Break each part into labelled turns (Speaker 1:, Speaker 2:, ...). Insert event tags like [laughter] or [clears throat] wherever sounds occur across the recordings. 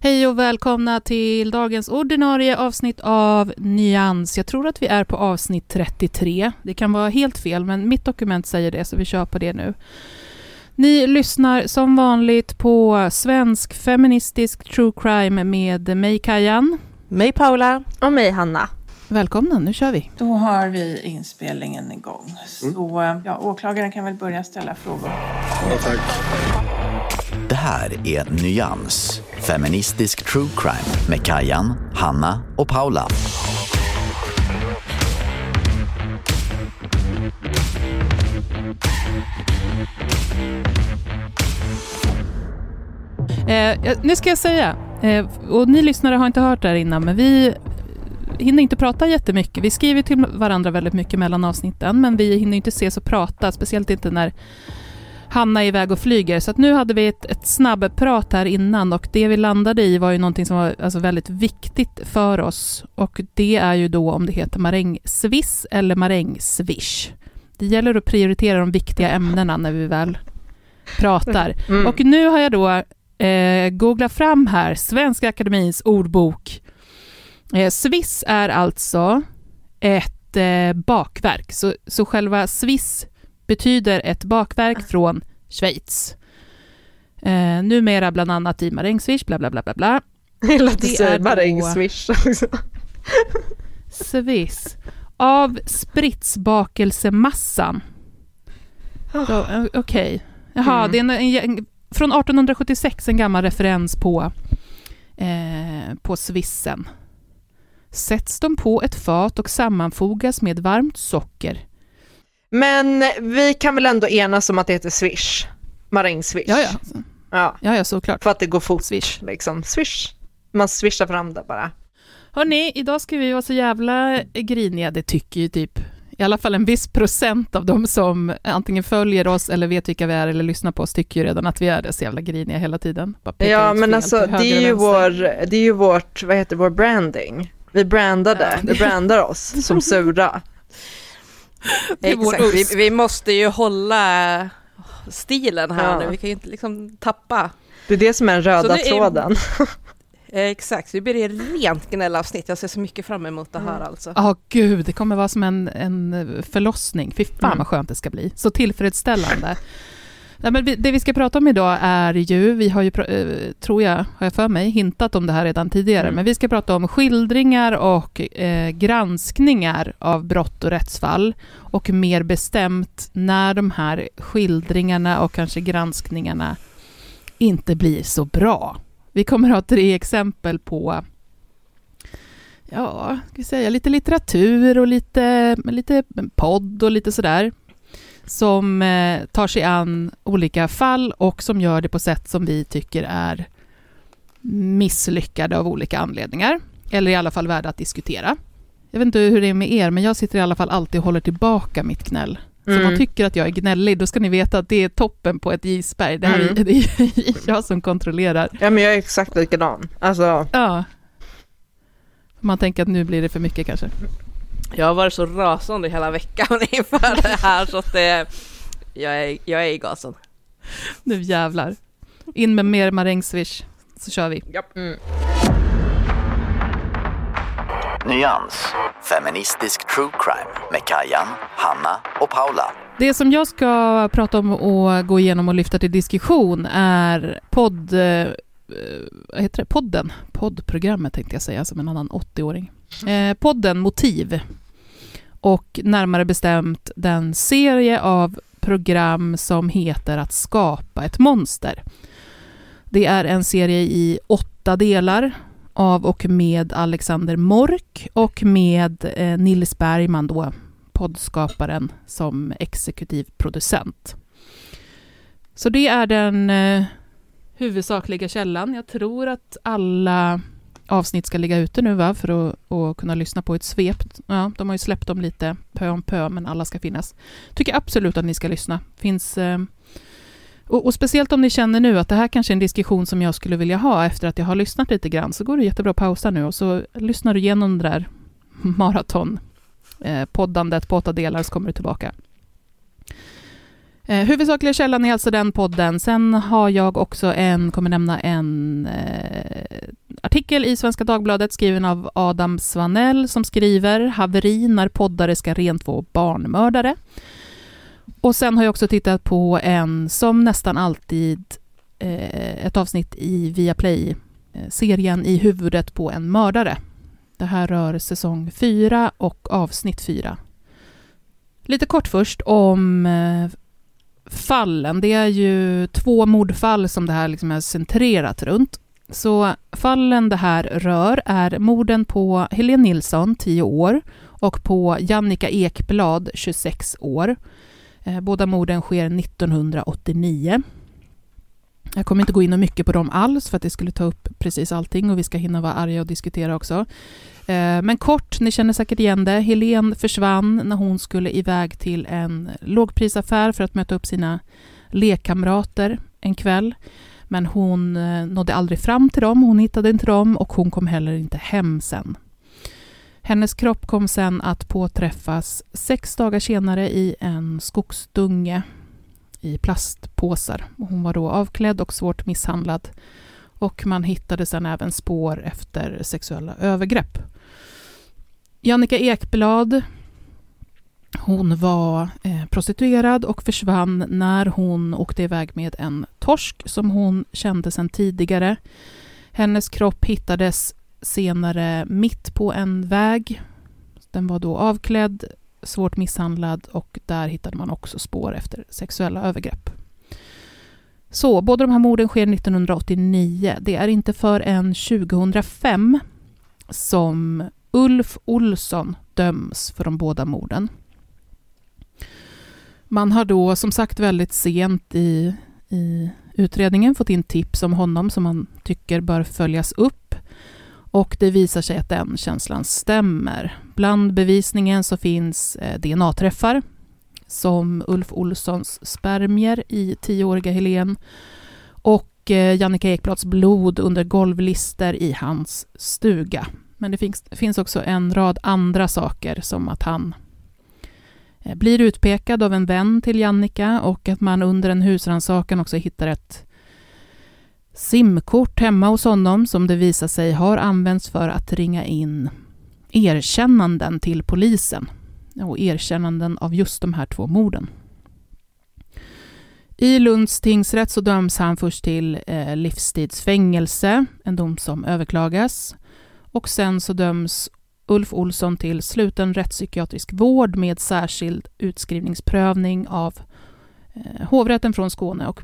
Speaker 1: Hej och välkomna till dagens ordinarie avsnitt av Nyans. Jag tror att vi är på avsnitt 33. Det kan vara helt fel, men mitt dokument säger det, så vi kör på det nu. Ni lyssnar som vanligt på svensk feministisk true crime med mig Kajan.
Speaker 2: Mig Paula.
Speaker 3: Och mig Hanna.
Speaker 1: Välkomna, nu kör vi.
Speaker 4: Då har vi inspelningen igång. Så ja, åklagaren kan väl börja ställa frågor.
Speaker 5: Det här är Nyans, feministisk true crime med Kajan, Hanna och Paula.
Speaker 1: Eh, nu ska jag säga, eh, och ni lyssnare har inte hört det här innan, men vi hinner inte prata jättemycket. Vi skriver till varandra väldigt mycket mellan avsnitten, men vi hinner inte ses och prata, speciellt inte när Hanna är iväg och flyger. Så nu hade vi ett, ett snabbprat här innan och det vi landade i var ju någonting som var alltså väldigt viktigt för oss. Och det är ju då om det heter marängsviss eller marängsvish. Det gäller att prioritera de viktiga ämnena när vi väl pratar.
Speaker 3: Mm.
Speaker 1: Och nu har jag då eh, googlat fram här Svenska Akademins ordbok. Eh, sviss är alltså ett eh, bakverk. Så, så själva sviss betyder ett bakverk från Schweiz. Eh, numera bland annat i marängsviss, bla bla bla bla bla.
Speaker 3: Det låter
Speaker 1: Det då-
Speaker 3: marängswish också.
Speaker 1: Sviss. Av spritsbakelsemassan. Eh, Okej. Jaha,
Speaker 3: Mm.
Speaker 1: det är en, en, en, från 1876, en gammal referens på, eh, på svissen. Sätts de på ett fat och sammanfogas med varmt socker.
Speaker 3: Men vi kan väl ändå enas om att det heter swish? Marängswish.
Speaker 1: Ja, ja.
Speaker 3: ja.
Speaker 1: Ja, ja, såklart.
Speaker 3: För att det går fort.
Speaker 1: Swish.
Speaker 3: Liksom. Swish. Man swishar fram det bara.
Speaker 1: Hörni, idag ska vi vara så jävla griniga, det tycker ju typ i alla fall en viss procent av de som antingen följer oss eller vet vilka vi är eller lyssnar på oss tycker ju redan att vi är det så jävla griniga hela tiden.
Speaker 3: Ja, men alltså det är, ju vår, det är ju vårt, vad heter vår branding? Vi brandade,
Speaker 1: Ja,
Speaker 3: vi brandar oss som sura.
Speaker 2: Exakt, vi, vi måste ju hålla stilen här
Speaker 3: Ja.
Speaker 2: nu, vi kan ju inte liksom tappa.
Speaker 3: Det är det som är den röda
Speaker 2: är-
Speaker 3: tråden. [laughs]
Speaker 2: Eh, Exakt, det blir ett rent gnällavsnitt. Jag ser så mycket fram emot det här alltså.
Speaker 1: Ja, gud, det kommer vara som en, en förlossning. Fy fan
Speaker 3: Mm.
Speaker 1: vad skönt det ska bli. Så tillfredsställande. Nej, men det vi ska prata om idag är ju, vi har ju, eh, tror jag, har jag för mig, hintat om det här redan tidigare,
Speaker 3: Mm.
Speaker 1: men vi ska prata om skildringar och eh, granskningar av brott och rättsfall och mer bestämt när de här skildringarna och kanske granskningarna inte blir så bra. Vi kommer ha tre exempel på ja, ska vi säga, lite litteratur och lite, lite podd och lite sådär som eh, tar sig an olika fall och som gör det på sätt som vi tycker är misslyckade av olika anledningar. Eller i alla fall värda att diskutera. Jag vet inte hur det är med er, men jag sitter i alla fall alltid och håller tillbaka mitt gnäll. Så om
Speaker 3: Mm.
Speaker 1: man tycker att jag är gnällig, då ska ni veta att det är toppen på ett isberg. Det, här är,
Speaker 3: Mm. [laughs]
Speaker 1: det är jag som kontrollerar.
Speaker 3: Ja men jag är exakt likadan. Alltså,
Speaker 1: Ja. Man tänker att nu blir det för mycket kanske.
Speaker 2: Jag har varit så rasande hela veckan [laughs] inför det här så att det, jag, är, jag är i gasen.
Speaker 1: Nu jävlar. In med mer marängsvish, så kör vi.
Speaker 3: mm.
Speaker 5: Nyans, feministisk true crime med Kajan, Hanna och Paula.
Speaker 1: Det som jag ska prata om och gå igenom och lyfta till diskussion är podd... Eh, vad heter det? Podden? Poddprogrammet tänkte jag säga, som en annan 80-åring. Eh, podden Motiv. Och närmare bestämt den serie av program som heter Att skapa ett monster. Det är en serie i åtta delar av och med Alexander Mork och med eh, Nils Bergman, då, poddskaparen, som exekutiv producent. Så det är den eh, huvudsakliga källan. Jag tror att alla avsnitt ska ligga ute nu va, för att, att kunna lyssna på ett svep. Ja, de har ju släppt dem lite pö om pö, men alla ska finnas. Tycker absolut att ni ska lyssna. Finns... Eh, och, och, speciellt om ni känner nu att det här kanske är en diskussion som jag skulle vilja ha efter att jag har lyssnat lite grann, så går det jättebra att pausa nu och så lyssnar du igenom det där [laughs] maraton eh, poddandet på åtta delar så kommer du tillbaka. Eh, huvudsakliga källan är alltså den podden. Sen har jag också en, kommer nämna en eh, artikel i Svenska Dagbladet skriven av Adam Svanell som skriver Haveri när poddare ska rentvå barnmördare. Och sen har jag också tittat på en, som nästan alltid, eh, ett avsnitt i Viaplay-serien eh, I huvudet på en mördare. Det här rör säsong 4 och avsnitt 4. Lite kort först om eh, fallen. Det är ju två mordfall som det här liksom är centrerat runt. Så fallen det här rör är morden på Helene Nilsson, 10 år, och på Jannica Ekblad, 26 år. Eh, båda morden sker 1989. Jag kommer inte gå in mycket på dem alls för att det skulle ta upp precis allting och vi ska hinna vara arga och diskutera också. Eh, men kort, ni känner säkert igen det. Helen försvann när hon skulle iväg till en lågprisaffär för att möta upp sina lekkamrater en kväll. Men hon eh, nådde aldrig fram till dem, hon hittade inte dem och hon kom heller inte hem sen. Hennes kropp kom sen att påträffas sex dagar senare i en skogsdunge i plastpåsar. Hon var då avklädd och svårt misshandlad och man hittade sen även spår efter sexuella övergrepp. Jannica Ekblad hon var eh, prostituerad och försvann när hon åkte iväg med en torsk som hon kände sedan tidigare. Hennes kropp hittades senare mitt på en väg. Den var då avklädd, svårt misshandlad och där hittade man också spår efter sexuella övergrepp. Så båda de här morden sker 1989. Det är inte förrän 2005 som Ulf Olsson döms för de båda morden. Man har då som sagt väldigt sent i, i utredningen fått in tips om honom som man tycker bör följas upp. Och det visar sig att den känslan stämmer. Bland bevisningen så finns eh, DNA-träffar som Ulf Olssons spermier i tioåriga Helen och eh, Jannica Ekblads blod under golvlister i hans stuga. Men det finns, finns också en rad andra saker som att han eh, blir utpekad av en vän till Jannica och att man under en husrannsakan också hittar ett simkort hemma hos honom som det visar sig har använts för att ringa in erkännanden till polisen och erkännanden av just de här två morden. I Lunds tingsrätt så döms han först till eh, livstidsfängelse, en dom som överklagas. Och sen så döms Ulf Olsson till sluten rättspsykiatrisk vård med särskild utskrivningsprövning av eh, hovrätten från Skåne och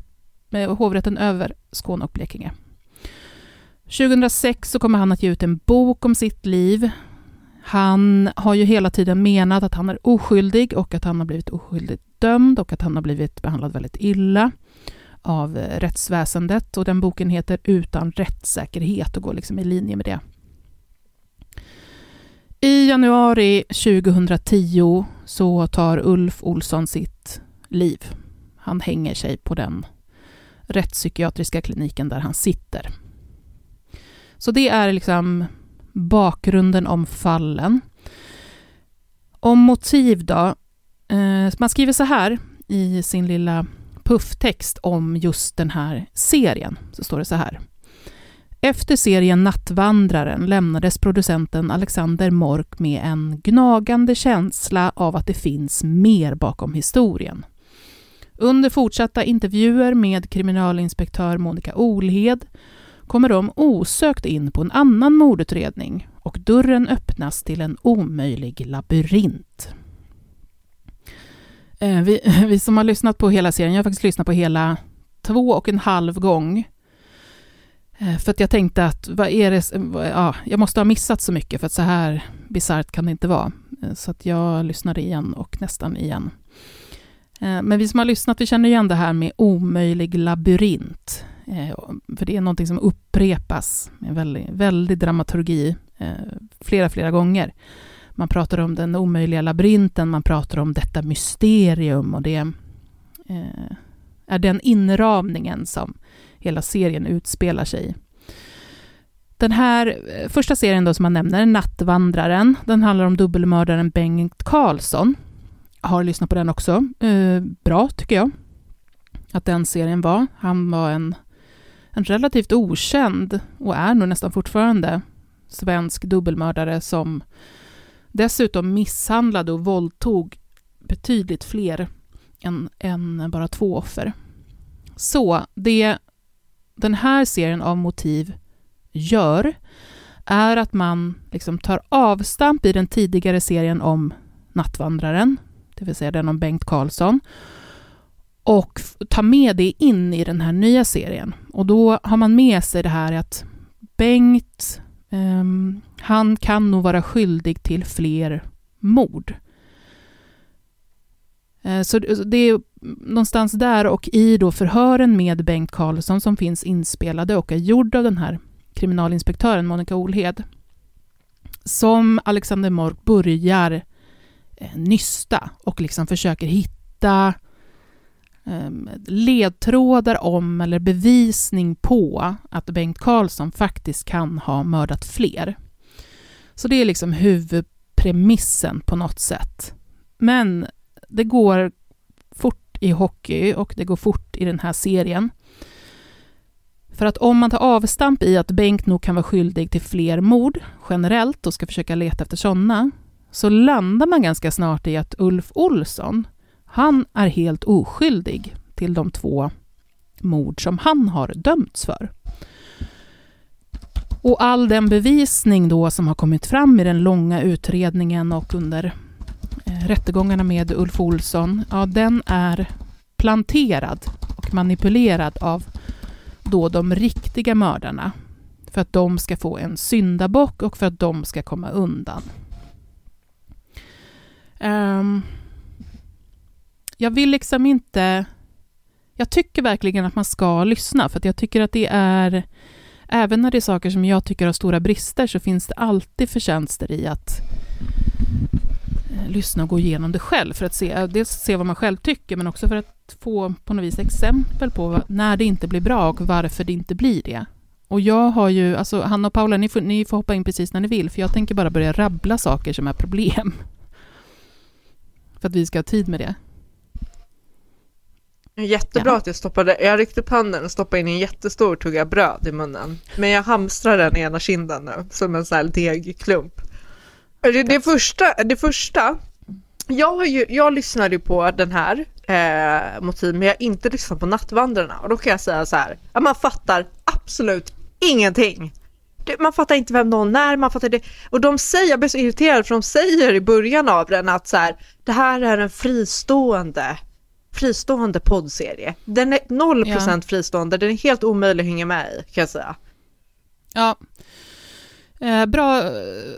Speaker 1: eh, hovrätten över Skåne och Blekinge. 2006 så kommer han att ge ut en bok om sitt liv han har ju hela tiden menat att han är oskyldig och att han har blivit oskyldigt dömd och att han har blivit behandlad väldigt illa av eh, rättsväsendet. Och den boken heter Utan rättssäkerhet och går liksom i linje med det. I januari 2010 så tar Ulf Olsson sitt liv. Han hänger sig på den rättspsykiatriska kliniken där han sitter. Så det är liksom bakgrunden om fallen. Om motiv då. Eh, man skriver så här i sin lilla pufftext om just den här serien. Så står det så här. Efter serien Nattvandraren lämnades producenten Alexander Mork med en gnagande känsla av att det finns mer bakom historien. Under fortsatta intervjuer med kriminalinspektör Monica Olhed kommer de osökt in på en annan mordutredning och dörren öppnas till en omöjlig labyrint. Eh, vi, [laughs] vi som har lyssnat på hela serien, jag har faktiskt lyssnat på hela två och en halv gång. Eh, för att jag tänkte att vad är det, ja, jag måste ha missat så mycket för att så här bisarrt kan det inte vara. Eh, så att jag lyssnade igen och nästan igen. Eh, men vi som har lyssnat, vi känner igen det här med omöjlig labyrint. För det är någonting som upprepas med väldigt, väldigt dramaturgi flera, flera gånger. Man pratar om den omöjliga labyrinten, man pratar om detta mysterium och det är den inramningen som hela serien utspelar sig i. Den här eh, första serien då som man nämner, Nattvandraren, den handlar om dubbelmördaren Bengt Karlsson. Jag har lyssnat på den också. Eh, bra, tycker jag. Att den serien var. Han var en, en relativt okänd, och är nog nästan fortfarande, svensk dubbelmördare som dessutom misshandlade och våldtog betydligt fler än, än bara två offer. Så det den här serien av motiv gör är att man liksom tar avstamp i den tidigare serien om Nattvandraren, det vill säga den om Bengt Karlsson, och tar med det in i den här nya serien. Och då har man med sig det här att Bengt eh, han kan nog vara skyldig till fler mord. Eh, så det är någonstans där och i då förhören med Bengt Karlsson som finns inspelade och är gjord av den här kriminalinspektören Monica Olhed som Alexander Mork börjar eh, nysta och liksom försöker hitta ehm, ledtrådar om eller bevisning på att Bengt Karlsson faktiskt kan ha mördat fler. Så det är liksom huvudpremissen på något sätt. Men det går fort i hockey och det går fort i den här serien. För att om man tar avstamp i att Bengt nog kan vara skyldig till fler mord generellt och ska försöka leta efter sådana, så landar man ganska snart i att Ulf Olsson han är helt oskyldig till de två mord som han har dömts för. Och all den bevisning då som har kommit fram i den långa utredningen och under Eh, rättegångarna med Ulf Olsson, ja den är planterad och manipulerad av då de riktiga mördarna för att de ska få en syndabock och för att de ska komma undan. Um, jag vill liksom inte... Jag tycker verkligen att man ska lyssna, för att jag tycker att det är... Även när det är saker som jag tycker har stora brister, så finns det alltid förtjänster i att lyssna och gå igenom det själv, för att se, dels se vad man själv tycker, men också för att få på något vis exempel på när det inte blir bra och varför det inte blir det. Och jag har ju, alltså Hanna och Paula, ni får, ni får hoppa in precis när ni vill, för jag tänker bara börja rabbla saker som är problem. [laughs] För att vi ska ha tid med det.
Speaker 3: Jättebra ja. att jag stoppade, jag ryckte upp handen och stoppade in en jättestor tugga bröd i munnen. Men jag hamstrar den i ena kinden nu, som en sån här degklump. Det, det, första, det första, jag, har ju, jag lyssnade ju på den här eh, motiv, men jag har inte lyssnat på Nattvandrarna. Och då kan jag säga så här, att man fattar absolut ingenting. man fattar inte vem någon är, man fattar det. Och de säger, jag blir så irriterad för de säger i början av den att så här, det här är en fristående fristående poddserie. Den är 0% ja. fristående, den är helt omöjlig att hänga med i kan jag säga.
Speaker 1: Ja. Eh, bra,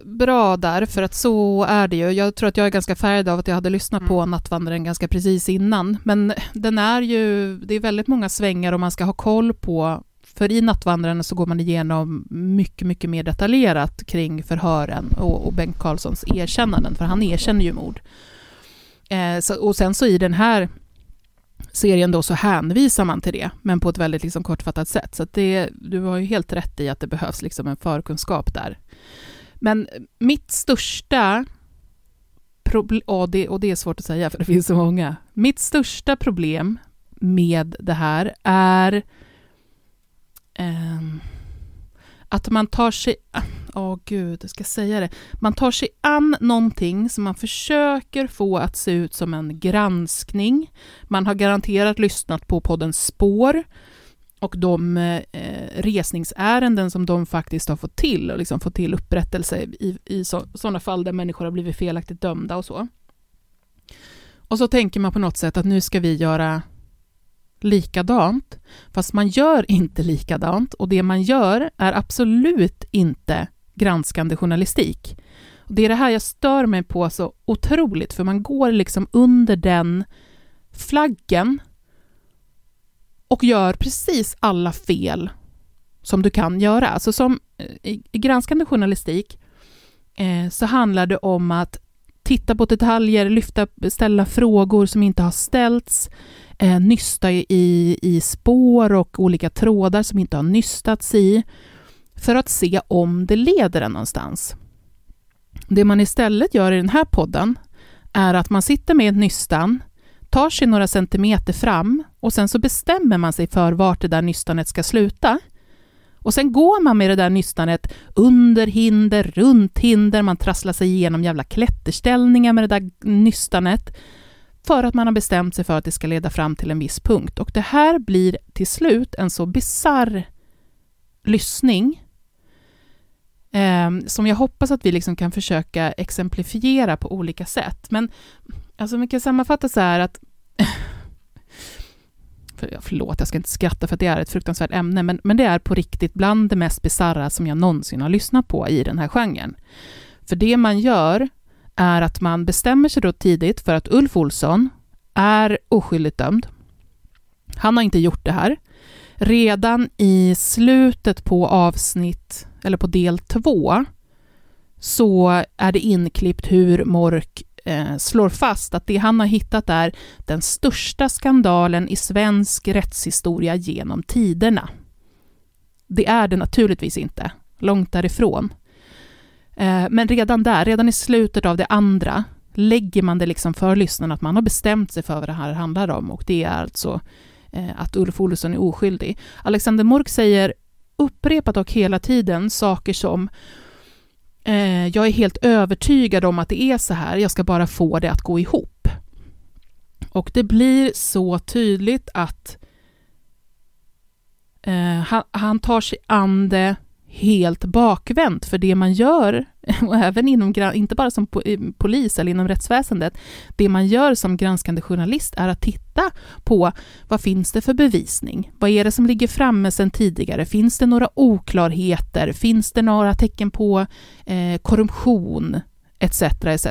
Speaker 1: bra där, för att så är det ju. Jag tror att jag är ganska färgad av att jag hade lyssnat mm. på Nattvandraren ganska precis innan. Men den är ju, det är väldigt många svängar och man ska ha koll på för i Nattvandraren så går man igenom mycket, mycket mer detaljerat kring förhören och, och Bengt Karlssons erkännanden, för han erkänner ju mord. Eh, så, och sen så i den här serien då så hänvisar man till det, men på ett väldigt liksom kortfattat sätt. Så det, du har ju helt rätt i att det behövs liksom en förkunskap där. Men mitt största problem, och det, och det är svårt att säga för det finns så många. Mitt största problem med det här är eh, att man tar sig... Åh oh, gud, jag ska säga det. Man tar sig an någonting som man försöker få att se ut som en granskning. Man har garanterat lyssnat på podden Spår och de eh, resningsärenden som de faktiskt har fått till och liksom fått till upprättelse i, i sådana fall där människor har blivit felaktigt dömda och så. Och så tänker man på något sätt att nu ska vi göra likadant, fast man gör inte likadant och det man gör är absolut inte granskande journalistik. Och det är det här jag stör mig på så otroligt, för man går liksom under den flaggen och gör precis alla fel som du kan göra. Alltså som eh, i, i granskande journalistik eh, så handlar det om att titta på detaljer, lyfta, ställa frågor som inte har ställts, eh, nysta i, i spår och olika trådar som inte har nystats i, för att se om det leder en någonstans. Det man istället gör i den här podden är att man sitter med ett nystan, tar sig några centimeter fram och sen så bestämmer man sig för vart det där nystanet ska sluta. Och sen går man med det där nystanet under hinder, runt hinder, man trasslar sig igenom jävla klätterställningar med det där nystanet för att man har bestämt sig för att det ska leda fram till en viss punkt. Och det här blir till slut en så bizarr lyssning Ehm, som jag hoppas att vi liksom kan försöka exemplifiera på olika sätt. Men alltså, man kan sammanfatta så här att [laughs] för, förlåt, jag ska inte skratta för att det är ett fruktansvärt ämne, men, men det är på riktigt bland det mest bizarra som jag någonsin har lyssnat på i den här genren. För det man gör är att man bestämmer sig då tidigt för att Ulf Olsson är oskyldigt dömd. Han har inte gjort det här. Redan i slutet på avsnitt, eller på del två, så är det inklippt hur Mork eh, slår fast att det han har hittat är den största skandalen i svensk rättshistoria genom tiderna. Det är det naturligtvis inte, långt därifrån. Eh, men redan där, redan i slutet av det andra, lägger man det liksom för lyssnarna att man har bestämt sig för vad det här handlar om och det är alltså eh, att Ulf Olsson är oskyldig. Alexander Mork säger upprepat och hela tiden saker som eh, jag är helt övertygad om att det är så här, jag ska bara få det att gå ihop. Och det blir så tydligt att eh, han, han tar sig an det helt bakvänt, för det man gör, [laughs] och även inom, inte bara som polis eller inom rättsväsendet, det man gör som granskande journalist är att titta på vad finns det för bevisning? Vad är det som ligger framme sedan tidigare? Finns det några oklarheter? Finns det några tecken på eh, korruption? Etc. etc.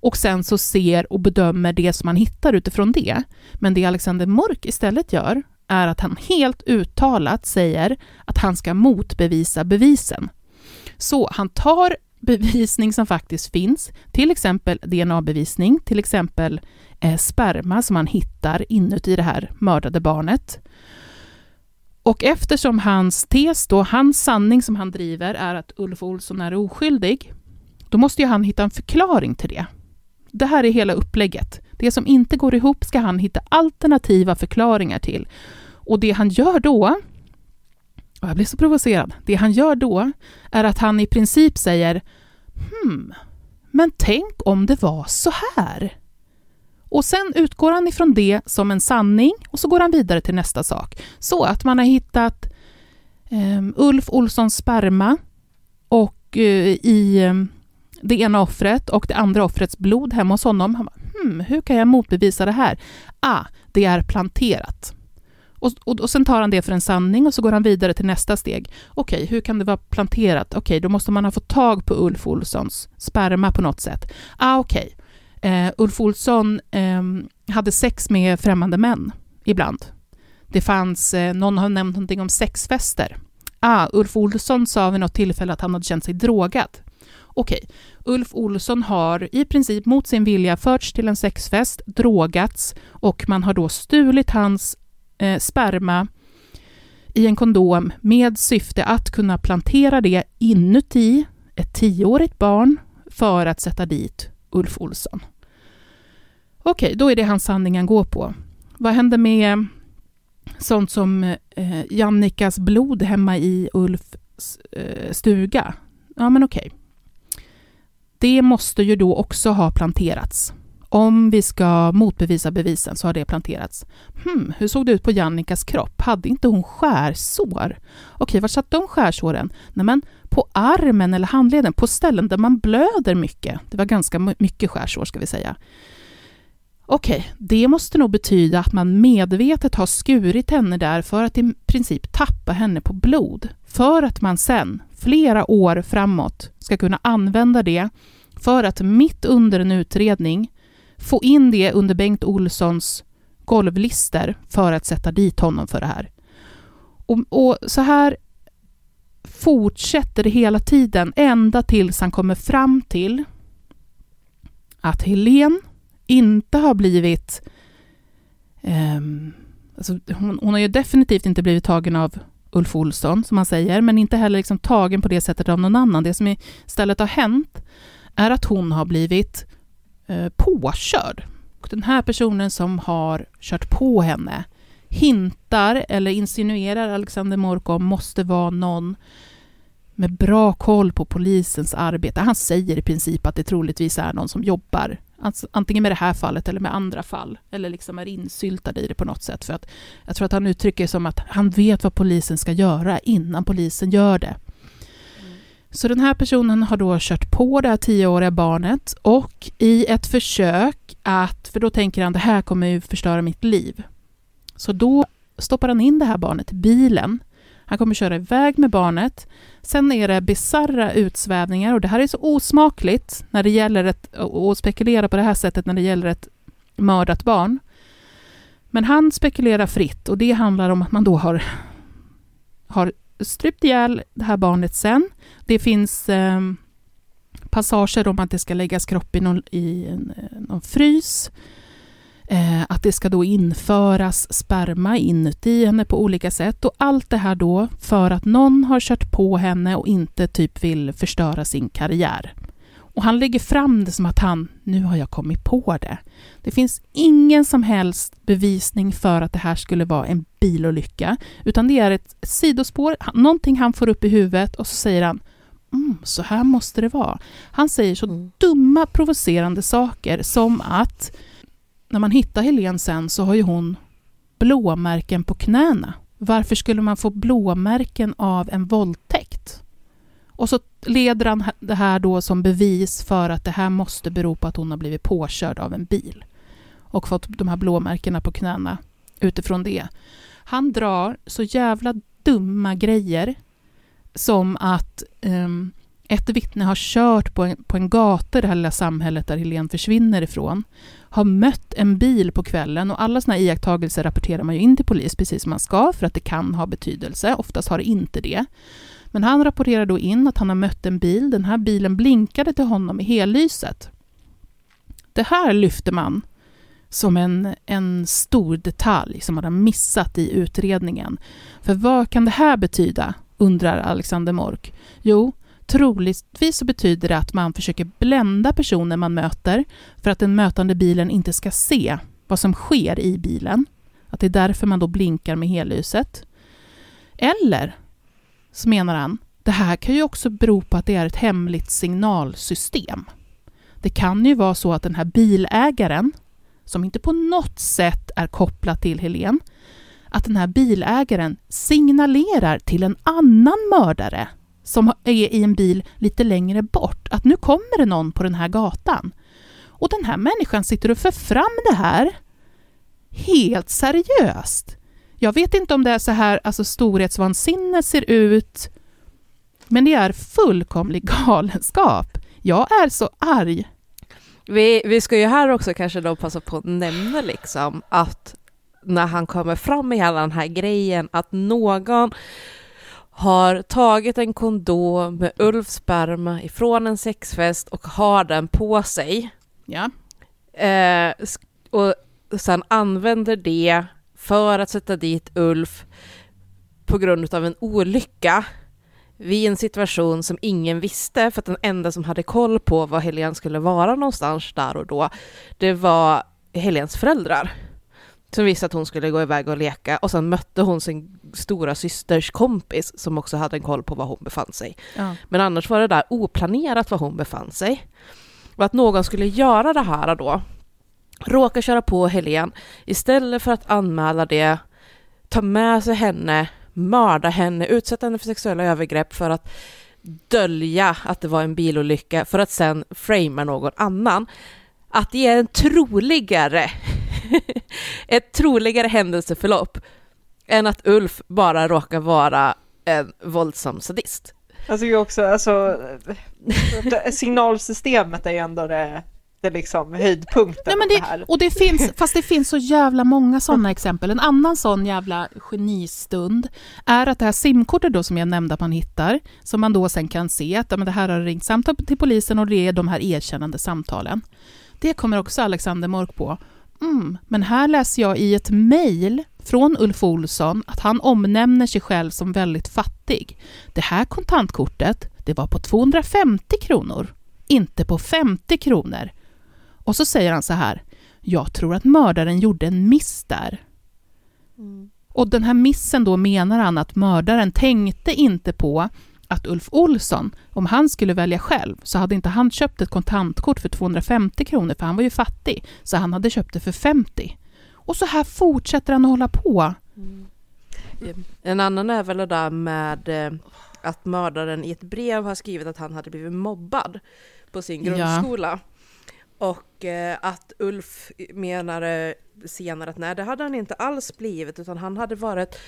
Speaker 1: Och sen så ser och bedömer det som man hittar utifrån det. Men det Alexander Mork istället gör är att han helt uttalat säger att han ska motbevisa bevisen. Så han tar bevisning som faktiskt finns, till exempel DNA-bevisning, till exempel eh, sperma som han hittar inuti det här mördade barnet. Och eftersom hans tes då, hans sanning som han driver är att Ulf Olsson är oskyldig, då måste ju han hitta en förklaring till det. Det här är hela upplägget. Det som inte går ihop ska han hitta alternativa förklaringar till. Och det han gör då, och jag blir så provocerad, det han gör då är att han i princip säger hmm, men tänk om det var så här. Och sen utgår han ifrån det som en sanning och så går han vidare till nästa sak. Så att man har hittat eh, Ulf Olssons sperma och eh, i eh, det ena offret och det andra offrets blod hemma hos honom. Han bara, hmm, hur kan jag motbevisa det här? Ah, det är planterat. Och, och, och sen tar han det för en sanning och så går han vidare till nästa steg. Okej, okay, hur kan det vara planterat? Okej, okay, då måste man ha fått tag på Ulf Olssons sperma på något sätt. Ah, okej. Okay. Eh, Ulf Olsson eh, hade sex med främmande män ibland. Det fanns, eh, någon har nämnt någonting om sexfester. Ah, Ulf Olsson sa vid något tillfälle att han hade känt sig drogad. Okej, okay. Ulf Olsson har i princip mot sin vilja förts till en sexfest, drogats och man har då stulit hans eh, sperma i en kondom med syfte att kunna plantera det inuti ett tioårigt barn för att sätta dit Ulf Olsson. Okej, då är det hans sanning han går på. Vad händer med sånt som eh, Jannikas blod hemma i Ulf eh, stuga. Ja, men okej. Det måste ju då också ha planterats. Om vi ska motbevisa bevisen så har det planterats. Hmm, hur såg det ut på Jannikas kropp? Hade inte hon skärsår? Okej, var satt de skärsåren? Nej, men på armen eller handleden, på ställen där man blöder mycket. Det var ganska mycket skärsår ska vi säga. Okej, det måste nog betyda att man medvetet har skurit henne där för att i princip tappa henne på blod. För att man sen, flera år framåt, ska kunna använda det för att mitt under en utredning få in det under Bengt Olssons golvlister för att sätta dit honom för det här. Och, och så här fortsätter det hela tiden ända tills han kommer fram till att Helen inte har blivit... ehm, alltså hon, hon har ju definitivt inte blivit tagen av Ulf Olsson, som han säger, men inte heller liksom tagen på det sättet av någon annan. Det som istället har hänt är att hon har blivit Eh, påkörd. Och Den här personen som har kört på henne hintar eller insinuerar Alexander Morkom måste vara någon med bra koll på polisens arbete. Han säger i princip att det troligtvis är någon som jobbar antingen med det här fallet eller med andra fall. Eller liksom är insyltad i det på något sätt. För att jag tror att han uttrycker det som att han vet vad polisen ska göra innan polisen gör det. Så den här personen har då kört på det här tioåriga barnet och i ett försök att, för då tänker han det här kommer ju förstöra mitt liv. Så då stoppar han in det här barnet i bilen. Han kommer köra iväg med barnet. Sen är det bizarra utsvävningar och det här är så osmakligt när det gäller ett, att spekulera på det här sättet när det gäller ett mördat barn. Men han spekulerar fritt och det handlar om att man då har, har strypt ihjäl det här barnet sen. Det finns eh, passager om att det ska läggas kropp i någon, i en, eh, någon frys. Eh, att det ska då införas sperma inuti henne på olika sätt. Och allt det här då för att någon har kört på henne och inte typ vill förstöra sin karriär. Och han lägger fram det som att han, nu har jag kommit på det. Det finns ingen som helst bevisning för att det här skulle vara en bilolycka, utan det är ett sidospår, någonting han får upp i huvudet och så säger han mm, så här måste det vara. Han säger så
Speaker 2: Mm.
Speaker 1: dumma provocerande saker som att när man hittar Helen sen så har ju hon blåmärken på knäna. Varför skulle man få blåmärken av en våldtäkt? Och så leder han det här då som bevis för att det här måste bero på att hon har blivit påkörd av en bil och fått de här blåmärkena på knäna utifrån det. Han drar så jävla dumma grejer som att um, ett vittne har kört på en, på en gata i det här lilla samhället där Helene försvinner ifrån, har mött en bil på kvällen och alla sådana iakttagelser rapporterar man ju in till polis precis som man ska för att det kan ha betydelse. Oftast har det inte det. Men han rapporterar då in att han har mött en bil. Den här bilen blinkade till honom i hellyset. Det här lyfter man som en, en stor detalj som man har missat i utredningen. För vad kan det här betyda, undrar Alexander Mork. Jo, troligtvis så betyder det att man försöker blända personen man möter för att den mötande bilen inte ska se vad som sker i bilen. Att det är därför man då blinkar med helljuset. Eller så menar han, det här kan ju också bero på att det är ett hemligt signalsystem. Det kan ju vara så att den här bilägaren, som inte på något sätt är kopplad till Helen, att den här bilägaren signalerar till en annan mördare som är i en bil lite längre bort, att nu kommer det någon på den här gatan. Och den här människan sitter och för fram det här helt seriöst. Jag vet inte om det är så här alltså storhetsvansinne ser ut, men det är fullkomlig galenskap. Jag är så arg.
Speaker 2: Vi, vi ska ju här också kanske då passa på att nämna liksom att när han kommer fram med hela den här grejen att någon har tagit en kondom med Ulfs sperma ifrån en sexfest och har den på sig.
Speaker 1: Ja.
Speaker 2: Eh, och sen använder det för att sätta dit Ulf på grund av en olycka vid en situation som ingen visste, för att den enda som hade koll på var Helen skulle vara någonstans där och då, det var Helens föräldrar. Som visste att hon skulle gå iväg och leka och sen mötte hon sin stora systers kompis som också hade en koll på var hon befann sig.
Speaker 1: Ja.
Speaker 2: Men annars var det där oplanerat var hon befann sig. Och att någon skulle göra det här då, råka köra på Helen, istället för att anmäla det, ta med sig henne, mörda henne, utsätta henne för sexuella övergrepp för att dölja att det var en bilolycka, för att sen framea någon annan. Att det är en troligare, [laughs] ett troligare händelseförlopp än att Ulf bara råkar vara en våldsam sadist.
Speaker 3: Jag tycker också, alltså signalsystemet är ju ändå det, det liksom höjdpunkten
Speaker 1: Nej, men det,
Speaker 3: det här.
Speaker 1: och det finns, fast det finns så jävla många sådana exempel. En annan sån jävla genistund är att det här simkortet då som jag nämnde att man hittar, som man då sen kan se att men det här har ringt samtal till polisen och det är de här erkännande samtalen. Det kommer också Alexander Mörk på. Mm, men här läser jag i ett mejl från Ulf Olsson att han omnämner sig själv som väldigt fattig. Det här kontantkortet, det var på 250 kronor, inte på 50 kronor. Och så säger han så här, jag tror att mördaren gjorde en miss där. Och den här missen då menar han att mördaren tänkte inte på att Ulf Olsson, om han skulle välja själv, så hade inte han köpt ett kontantkort för 250 kronor, för han var ju fattig, så han hade köpt det för 50. Och så här fortsätter han att hålla på.
Speaker 2: En annan är väl det där med eh, att mördaren i ett brev har skrivit att han hade blivit mobbad på sin
Speaker 1: Ja.
Speaker 2: Och eh, att Ulf menade eh, senare att nej, det hade han inte alls blivit, utan han hade varit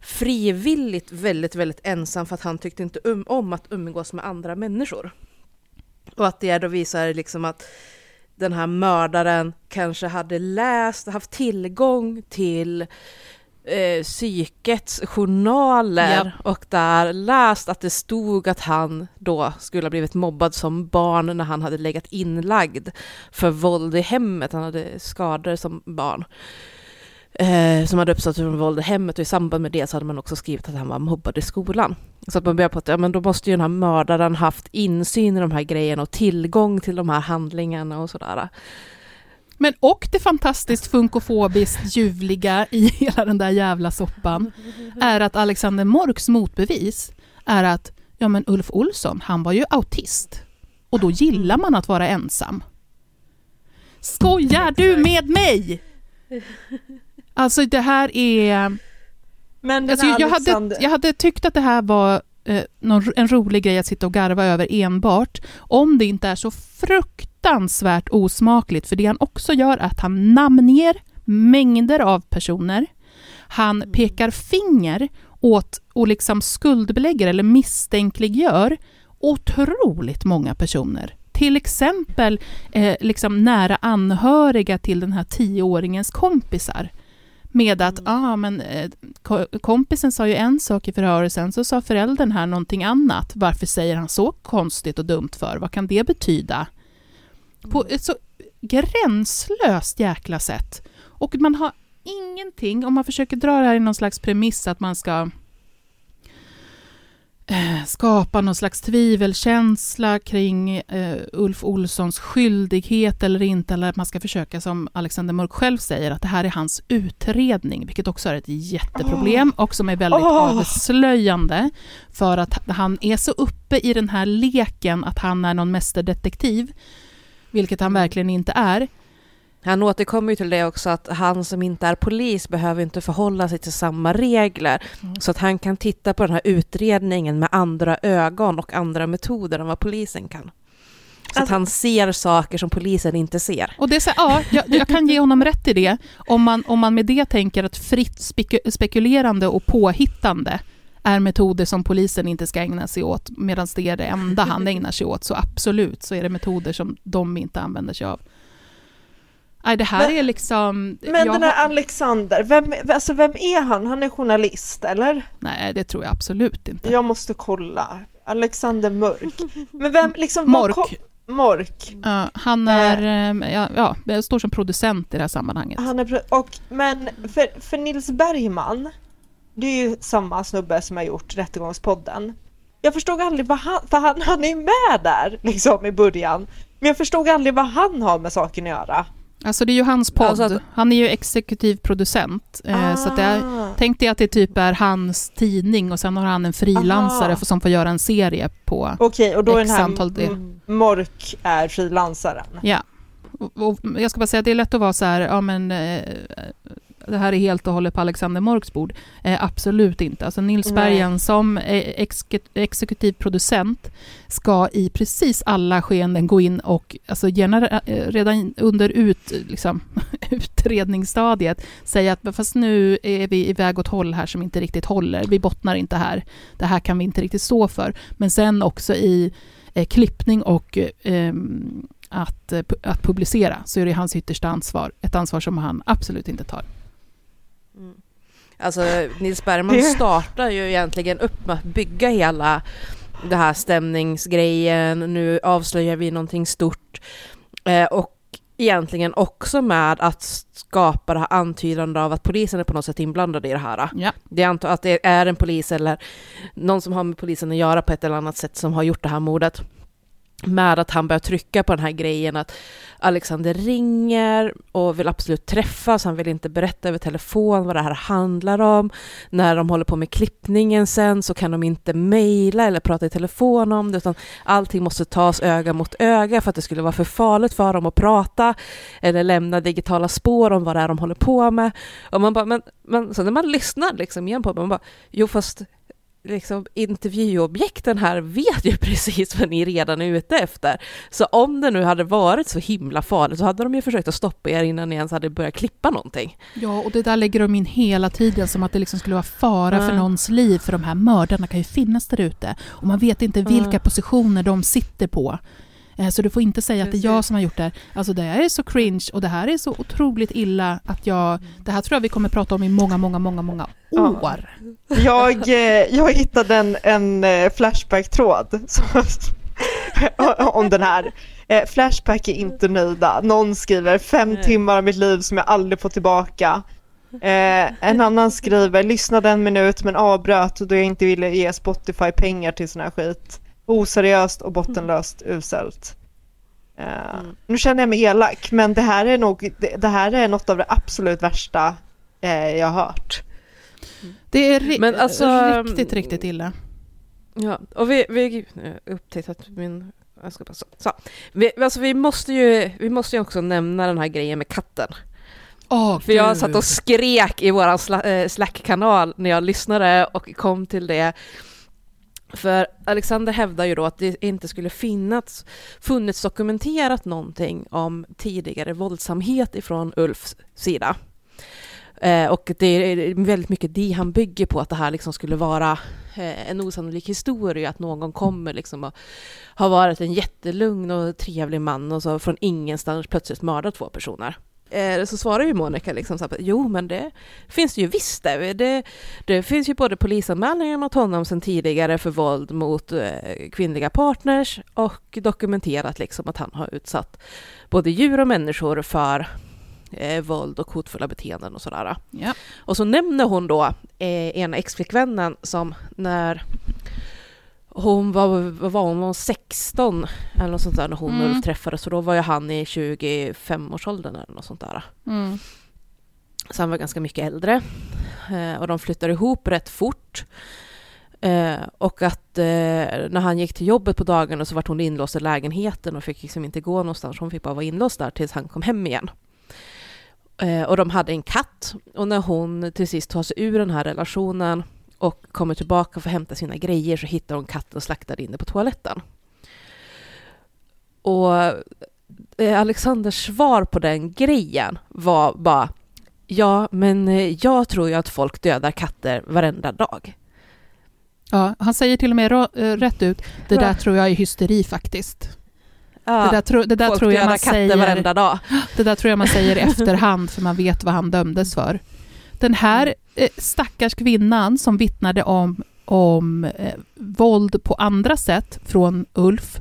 Speaker 2: frivilligt väldigt, väldigt ensam för att han tyckte inte um, om att umgås med andra människor. Och att det då visar liksom att den här mördaren kanske hade läst, haft tillgång till eh, psykets journaler och där läst att det stod att han då skulle ha blivit mobbad som barn när han hade legat inlagd för våld i hemmet. Han hade skador som barn eh, som hade uppstått från våld i hemmet och i samband med det så hade man också skrivit att han var mobbad i skolan. Så att man börjar på att ja, men då måste ju den här mördaren haft insyn i de här grejerna och tillgång till de här handlingarna och sådär.
Speaker 1: Men och det fantastiskt funkofobiskt ljuvliga i [laughs] hela den där jävla soppan är att Alexander Morks motbevis är att ja men Ulf Olsson, han var ju autist. Och då gillar man att vara ensam. Skojar du med mig? Alltså det här är...
Speaker 3: Men den
Speaker 1: Alltså, jag, hade,
Speaker 3: Alexander...
Speaker 1: jag hade tyckt att det här var eh, någon, en rolig grej att sitta och garva över enbart om det inte är så fruktansvärt osmakligt. För det han också gör är att han namnger mängder av personer. Han pekar finger åt och liksom skuldbelägger eller misstänkliggör otroligt många personer. Till exempel eh, liksom nära anhöriga till den här tioåringens kompisar. Med att ah, men, eh, ko- kompisen sa ju en sak i förhöret, sen så sa föräldern här någonting annat. Varför säger han så konstigt och dumt för? Vad kan det betyda? På ett så gränslöst jäkla sätt. Och man har ingenting, om man försöker dra det här i någon slags premiss att man ska skapa någon slags tvivelkänsla kring eh, Ulf Olssons skyldighet eller inte, eller att man ska försöka, som Alexander Mörk själv säger, att det här är hans utredning, vilket också är ett jätteproblem och som är väldigt
Speaker 3: Åh.
Speaker 1: avslöjande, för att han är så uppe i den här leken att han är någon mästerdetektiv, vilket han verkligen inte är.
Speaker 2: Han återkommer ju till det också att han som inte är polis behöver inte förhålla sig till samma regler. Så att han kan titta på den här utredningen med andra ögon och andra metoder än vad polisen kan. Så att han ser saker som polisen inte ser.
Speaker 1: Och det är så, ja, jag, jag kan ge honom rätt i det, om man, om man med det tänker att fritt speku- spekulerande och påhittande är metoder som polisen inte ska ägna sig åt, medan det är det enda han ägnar sig åt, så absolut så är det metoder som de inte använder sig av. Nej, det här
Speaker 3: Men-
Speaker 1: är liksom...
Speaker 3: Men den
Speaker 1: har-
Speaker 3: här Alexander, vem, alltså vem är han? Han är journalist, eller?
Speaker 1: Nej, det tror jag absolut inte.
Speaker 3: Jag måste kolla. Alexander Mörk. Men vem liksom... var
Speaker 1: Mork.
Speaker 3: kom- Mork.
Speaker 1: Ja, han är, eh, ja, ja, står som producent i det här sammanhanget.
Speaker 3: Han är, och, men för, för Nils Bergman, det är ju samma snubbe som har gjort Rättegångspodden. Jag förstod aldrig vad han, för han, han är ju med där liksom i början. Men jag förstod aldrig vad han har med saken att göra.
Speaker 1: Alltså det är ju hans podd.
Speaker 2: Alltså att-
Speaker 1: Han är ju exekutiv producent. Eh, Så det är,
Speaker 3: Ah.
Speaker 1: tänk dig att det typ är hans tidning och sen har han en frilansare som får göra en serie på...
Speaker 3: Okej, och då är den här Mork är frilansaren.
Speaker 1: Ja. Och, och jag ska bara säga att det är lätt att vara så här, ja men eh, det här är helt och hållet på Alexander Morks bord. Eh, absolut inte. Alltså Nils. Bergen som eh, exek- exekutiv producent ska i precis alla skeenden gå in och alltså gärna eh, redan under ut, liksom, [laughs] utredningsstadiet säga att fast nu är vi iväg åt håll här som inte riktigt håller. Vi bottnar inte här. Det här kan vi inte riktigt stå för. Men sen också i eh, klippning och eh, ehm, att, eh, pu- att publicera så är det hans yttersta ansvar. Ett ansvar som han absolut inte tar.
Speaker 2: Alltså Nils Bergman [laughs]
Speaker 3: Det-
Speaker 2: startar ju egentligen upp med att bygga hela det här stämningsgrejen, nu avslöjar vi någonting stort. Eh, och egentligen också med att skapa det här antydande av att polisen är på något sätt inblandad i det här.
Speaker 1: Ja.
Speaker 2: Det är ant- att det är en polis eller någon som har med polisen att göra på ett eller annat sätt som har gjort det här mordet. Med att han börjar trycka på den här grejen att Alexander ringer och vill absolut träffas, han vill inte berätta över telefon vad det här handlar om. När de håller på med klippningen sen så kan de inte mejla eller prata i telefon om det, utan allting måste tas öga mot öga för att det skulle vara för farligt för dem att prata eller lämna digitala spår om vad det är de håller på med. Och man bara, men, men så när man lyssnar liksom igen på det, man bara, jo fast liksom intervjuobjekten här vet ju [laughs] precis vad ni redan är ute efter. Så om det nu hade varit så himla farligt så hade de ju försökt att stoppa er innan ni ens hade börjat klippa någonting.
Speaker 1: Ja, och det där lägger de in hela tiden som att det liksom skulle vara fara för
Speaker 2: Ja.
Speaker 1: någons liv, för de här mördarna kan ju finnas där ute. Och man vet inte vilka
Speaker 2: Ja.
Speaker 1: positioner de sitter på. Eh, Så du får inte säga att det är jag
Speaker 2: Precis.
Speaker 1: som har gjort det. Alltså det här är så cringe och det här är så otroligt illa att jag... Det här tror jag vi kommer prata om i många, många, många, många
Speaker 3: Ja.
Speaker 1: år.
Speaker 3: Jag, eh, jag hittade en, en eh, Flashback-tråd [laughs] om den här. Flashback är inte nöjda. Någon skriver fem timmar av mitt liv som jag aldrig får tillbaka. Eh, en annan skriver lyssnade en minut men avbröt då jag inte ville ge Spotify pengar till sån här skit. Oseriöst och bottenlöst uselt. Eh,
Speaker 2: Mm.
Speaker 3: Nu känner jag mig elak men det här är nog, det, det här är något av det absolut värsta eh, jag har hört.
Speaker 1: Det är ri-
Speaker 2: Men alltså,
Speaker 1: riktigt, riktigt illa.
Speaker 2: Ja, och vi, vi nu upptäckt min... Jag ska bara så. så. Vi, alltså vi, måste ju, vi måste ju också nämna den här grejen med katten.
Speaker 1: Åh,
Speaker 2: För jag satt och skrek i våran sla, eh, Slack-kanal när jag lyssnade och kom till det. För Alexander hävdar ju då att det inte skulle finnas, funnits dokumenterat någonting om tidigare våldsamhet ifrån Ulfs sida. Eh, och det är väldigt mycket det han bygger på, att det här liksom skulle vara eh, en osannolik historia, att någon kommer liksom och har varit en jättelugn och trevlig man och så från ingenstans plötsligt mördar två personer. Eh, så svarar ju Monica liksom så här, jo men det finns det ju visst det. det. Det finns ju både polisanmälningar mot honom sedan tidigare för våld mot eh, kvinnliga partners och dokumenterat liksom att han har utsatt både djur och människor för eh, våld och hotfulla beteenden och sådär.
Speaker 1: Ja.
Speaker 2: Och så nämner hon då eh, ena exflickvännen som när hon var, vad var hon, var hon 16 eller något sånt där när hon och
Speaker 1: Mm.
Speaker 2: Ulf träffades, så då var ju han i 25-årsåldern eller något sånt där.
Speaker 1: Mm.
Speaker 2: Så han var ganska mycket äldre. Eh, och de flyttade ihop rätt fort. Eh, och att eh, när han gick till jobbet på dagarna så var hon inlåst i lägenheten och fick liksom inte gå någonstans. Hon fick bara vara inlåst där tills han kom hem igen. Eh, och de hade en katt. Och när hon till sist tar sig ur den här relationen och kommer tillbaka för att hämta sina grejer så hittar hon katten slaktad inne på toaletten. Och eh, Alexanders svar på den grejen var bara Ja, men eh, jag tror ju att folk dödar katter varenda dag.
Speaker 1: Ja, han säger till och med eh, rätt ut, det där tror jag är hysteri faktiskt.
Speaker 2: Ja,
Speaker 1: det där, tro, det där
Speaker 2: folk
Speaker 1: tror jag man
Speaker 2: katter
Speaker 1: säger...
Speaker 2: varenda dag.
Speaker 1: Det där tror jag man säger i efterhand för man vet vad han dömdes för. Den här eh, stackars kvinnan som vittnade om, om eh, våld på andra sätt från Ulf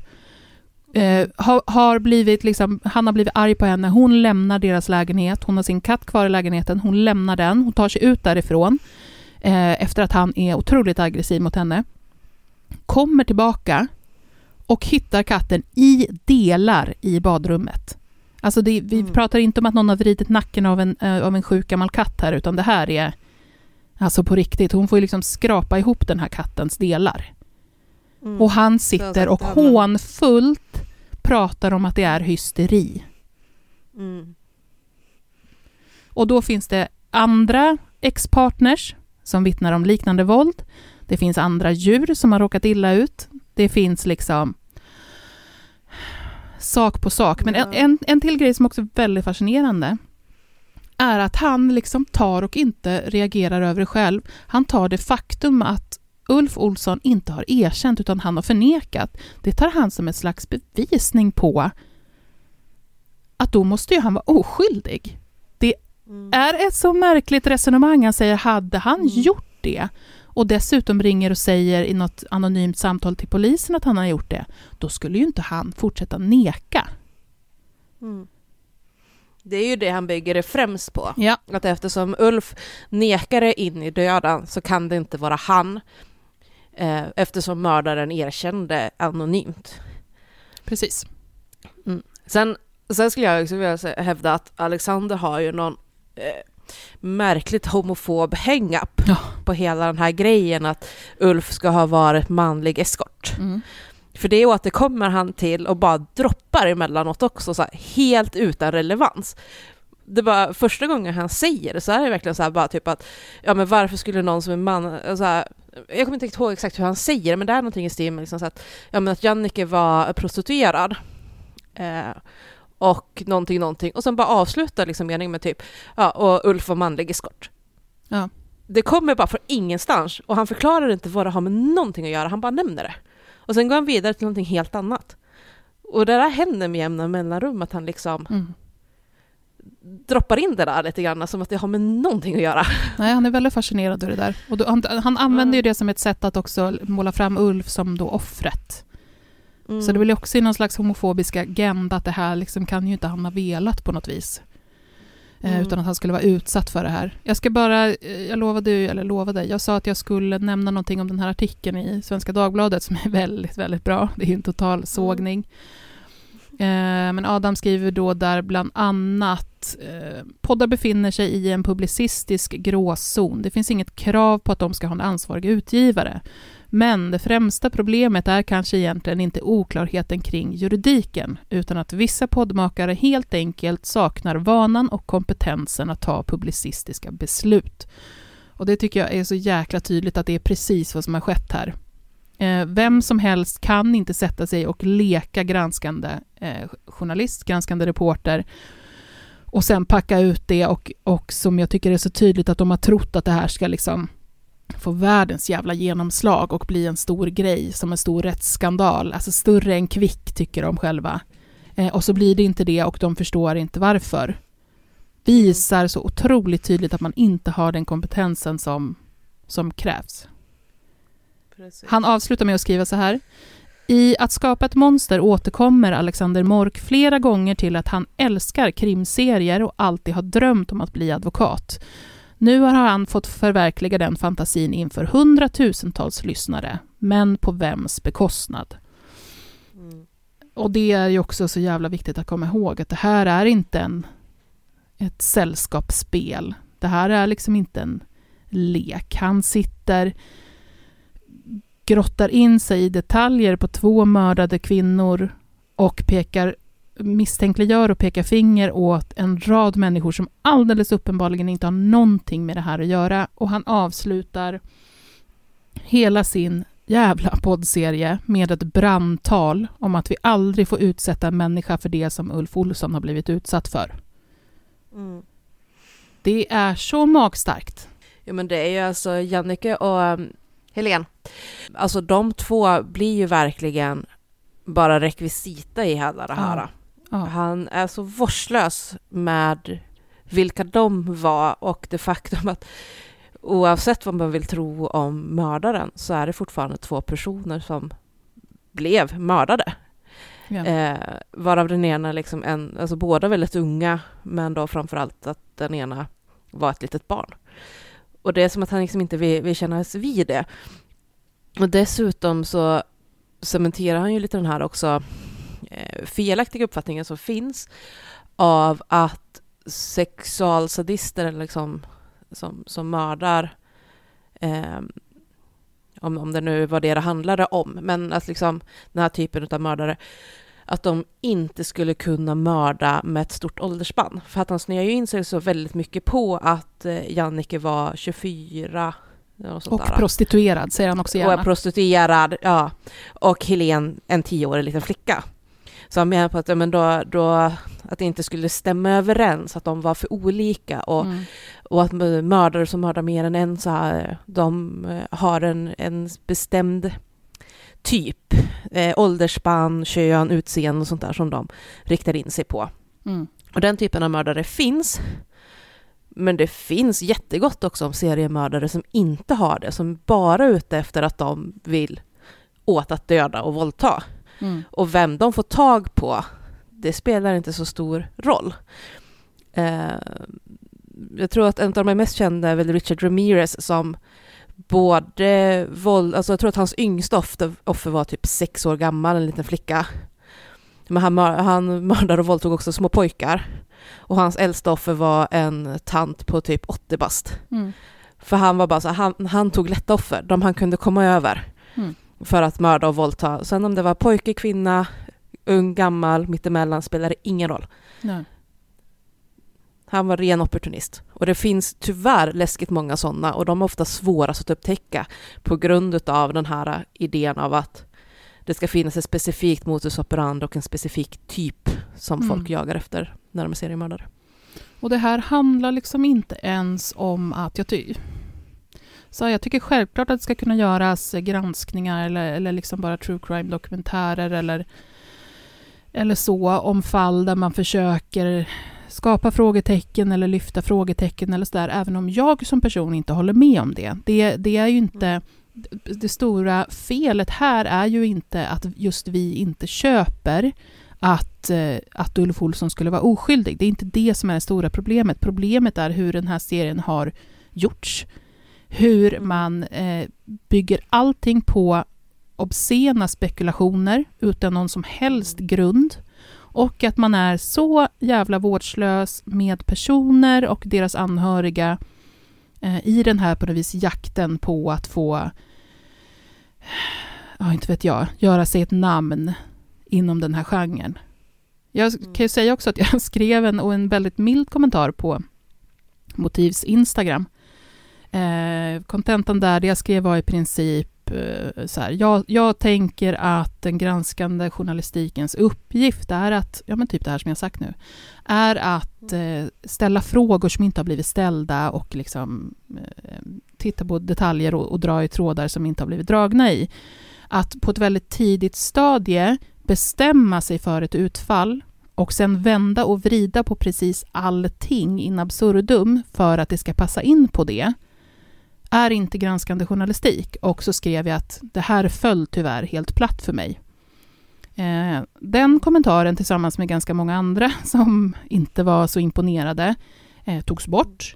Speaker 1: eh, har, har blivit liksom, han har blivit arg på henne. Hon lämnar deras lägenhet. Hon har sin katt kvar i lägenheten. Hon lämnar den. Hon tar sig ut därifrån eh, efter att han är otroligt aggressiv mot henne. Kommer tillbaka och hittar katten i delar i badrummet. Alltså det, vi
Speaker 2: Mm.
Speaker 1: pratar inte om att någon har vridit nacken av en, eh, av en sjuk gammal katt här, utan det här är alltså på riktigt. Hon får ju liksom skrapa ihop den här kattens delar.
Speaker 2: Mm.
Speaker 1: Och han sitter och hånfullt pratar om att det är hysteri.
Speaker 2: Mm.
Speaker 1: Och då finns det andra ex-partners som vittnar om liknande våld. Det finns andra djur som har råkat illa ut. Det finns liksom sak på sak. Men en, en, en till grej som också är väldigt fascinerande är att han liksom tar och inte reagerar över det själv. Han tar det faktum att Ulf Olsson inte har erkänt utan han har förnekat. Det tar han som en slags bevisning på att då måste ju han vara oskyldig.
Speaker 2: Mm.
Speaker 1: är ett så märkligt resonemang. Han säger, hade han
Speaker 2: Mm.
Speaker 1: gjort det och dessutom ringer och säger i något anonymt samtal till polisen att han har gjort det, då skulle ju inte han fortsätta neka.
Speaker 2: Mm. Det är ju det han bygger det främst på.
Speaker 1: Ja,
Speaker 2: Att eftersom Ulf nekade in i döden så kan det inte vara han. Eh, eftersom mördaren erkände anonymt.
Speaker 1: precis.
Speaker 2: Sen, sen skulle jag också vilja hävda att Alexander har ju någon eh, märkligt homofob hang-up
Speaker 1: Ja.
Speaker 2: på hela den här grejen att Ulf ska ha varit manlig eskort.
Speaker 1: Mm.
Speaker 2: För det återkommer han till och bara droppar emellanåt också, så här, helt utan relevans. Det var första gången han säger det så är det verkligen så här bara typ att ja men varför skulle någon som är man, så här, jag kommer inte ihåg exakt hur han säger det, men det är någonting i stil med liksom så att, ja, men att Jannike var prostituerad. Eh, och någonting, någonting. Och sen bara avslutar liksom meningen med typ, ja, och Ulf var manlig eskort.
Speaker 1: Ja.
Speaker 2: Det kommer bara från ingenstans och han förklarar inte vad det har med någonting att göra, han bara nämner det. Och sen går han vidare till någonting helt annat. Och det där händer med jämna mellanrum, att han liksom
Speaker 1: Mm.
Speaker 2: droppar in det där lite grann, som att det har med någonting att göra. [laughs]
Speaker 1: Nej, han är väldigt fascinerad av det där. Och då, han, han använder ju det som ett sätt att också måla fram Ulf som då offret.
Speaker 2: Mm.
Speaker 1: Så det är väl också i någon slags homofobisk agenda att det här liksom kan ju inte han ha velat på något vis. Eh,
Speaker 2: Mm.
Speaker 1: Utan att han skulle vara utsatt för det här. Jag ska bara, eh, jag lovade, ju- eller lovade, jag sa att jag skulle nämna någonting om den här artikeln i Svenska Dagbladet som är [laughs] väldigt, väldigt bra. Det är ju en total sågning. Eh, Men Adam skriver då där bland annat poddar befinner sig i en publicistisk gråzon. Det finns inget krav på att de ska ha en ansvarig utgivare. Men det främsta problemet är kanske egentligen inte oklarheten kring juridiken, utan att vissa poddmakare helt enkelt saknar vanan och kompetensen att ta publicistiska beslut. Och det tycker jag är så jäkla tydligt att det är precis vad som har skett här. Eh, vem som helst kan inte sätta sig och leka granskande eh, journalist, granskande reporter och sen packa ut det och, och som jag tycker är så tydligt att de har trott att det här ska liksom få världens jävla genomslag och bli en stor grej som en stor rättsskandal. Alltså större än Kvick tycker de själva. Eh, och så blir det inte det och de förstår inte varför. Visar så otroligt tydligt att man inte har den kompetensen som, som krävs. Han avslutar med att skriva så här. I Att skapa ett monster återkommer Alexander Mork flera gånger till att han älskar krimserier och alltid har drömt om att bli advokat. Nu har han fått förverkliga den fantasin inför hundratusentals lyssnare, men på vems bekostnad?
Speaker 2: Mm.
Speaker 1: Och det är ju också så jävla viktigt att komma ihåg att det här är inte en, ett sällskapsspel. Det här är liksom inte en lek. Han sitter, grottar in sig i detaljer på två mördade kvinnor och pekar misstänkliggör och pekar finger åt en rad människor som alldeles uppenbarligen inte har någonting med det här att göra. Och han avslutar hela sin jävla poddserie med ett brandtal om att vi aldrig får utsätta en människa för det som Ulf Olsson har blivit utsatt för.
Speaker 2: Mm.
Speaker 1: Det är så magstarkt.
Speaker 2: Ja men det är ju alltså Jannike och um, Helen. Alltså de två blir ju verkligen bara rekvisita i hela det här.
Speaker 1: Ja. Ja.
Speaker 2: Han är så vårdslös med vilka de var och det faktum att oavsett vad man vill tro om mördaren så är det fortfarande två personer som blev mördade.
Speaker 1: Ja.
Speaker 2: Eh, varav den ena, liksom en, alltså båda väldigt unga, men då framförallt att den ena var ett litet barn. Och det är som att han liksom inte vill, vill kännas vid det. Och dessutom så cementerar han ju lite den här också felaktiga uppfattningen som finns av att sexualsadister liksom, som, som mördar eh, om, om det nu var det det handlade om, men att liksom den här typen av mördare, att de inte skulle kunna mörda med ett stort åldersspann. För att han snöar ju in sig så väldigt mycket på att eh, Jannike var 24
Speaker 1: och där. prostituerad säger han också gärna.
Speaker 2: Och är prostituerad, ja. Och Helen en tioårig liten flicka. Så han menar på att, men då, då, att det inte skulle stämma överens, att de var för olika och, mm. och att mördare som mördar mer än en så här, de eh, har en, en bestämd typ, eh, åldersspann, kön, utseende och sånt där som de riktar in sig på. Mm. Och den typen av mördare finns. Men det finns jättegott också om seriemördare som inte har det, som bara är ute efter att de vill åt att döda och våldta. Mm. Och vem de får tag på, det spelar inte så stor roll. Eh, jag tror att en av de mest kända är väl Richard Ramirez som både våld, alltså jag tror att hans yngsta offer, offer var typ sex år gammal, en liten flicka. Men han, han mördade och våldtog också små pojkar. Och hans äldsta offer var en tant på typ 80 bast. Mm. För han var bara så han, han tog lätta offer, de han kunde komma över. Mm. För att mörda och våldta. Sen om det var pojke, kvinna, ung, gammal, mittemellan spelade ingen roll. Nej. Han var ren opportunist. Och det finns tyvärr läskigt många sådana och de är ofta svårast att upptäcka på grund av den här idén av att det ska finnas ett specifikt modus operandi och en specifik typ som mm. folk jagar efter när de är seriemördare.
Speaker 1: Och det här handlar liksom inte ens om att jag tycker så jag tycker självklart att det ska kunna göras granskningar eller, eller liksom bara true crime-dokumentärer eller, eller så om fall där man försöker skapa frågetecken eller lyfta frågetecken eller sådär, även om jag som person inte håller med om det. Det, det är ju inte... Det stora felet här är ju inte att just vi inte köper att, eh, att Ulf Olsson skulle vara oskyldig. Det är inte det som är det stora problemet. Problemet är hur den här serien har gjorts. Hur man eh, bygger allting på obscena spekulationer utan någon som helst grund. Och att man är så jävla vårdslös med personer och deras anhöriga eh, i den här på något vis jakten på att få, ja inte vet jag, göra sig ett namn inom den här genren. Jag mm. kan ju säga också att jag [laughs] skrev en, och en väldigt mild kommentar på Motivs Instagram. Eh, kontentan där, det jag skrev var i princip Eh, så här, jag, jag, tänker att den granskande journalistikens uppgift är att, ja men typ det här som jag sagt nu, är att eh, ställa frågor som inte har blivit ställda och liksom eh, titta på detaljer och, och dra i trådar som inte har blivit dragna i. Att på ett väldigt tidigt stadie bestämma sig för ett utfall och sen vända och vrida på precis allting in absurdum för att det ska passa in på det är inte granskande journalistik. Och så skrev jag att det här föll tyvärr helt platt för mig. Eh, den kommentaren tillsammans med ganska många andra [laughs] som inte var så imponerade eh, togs bort.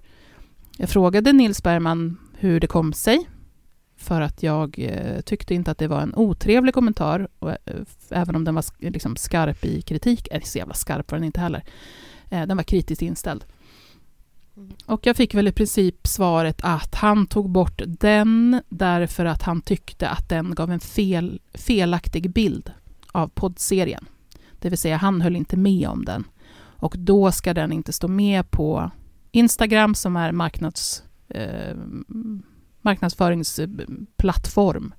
Speaker 1: Jag frågade Nils Bergman hur det kom sig för att jag eh, tyckte inte att det var en otrevlig kommentar, och, eh, även om den var liksom skarp i kritik. Eller så jävla skarp var den inte heller. Eh, den var kritiskt inställd. Och jag fick väl i princip svaret att han tog bort den därför att han tyckte att den gav en fel, felaktig bild av poddserien. Det vill säga, han höll inte med om den. Och då ska den inte stå med på Instagram som är marknads, eh, marknadsföringsplattform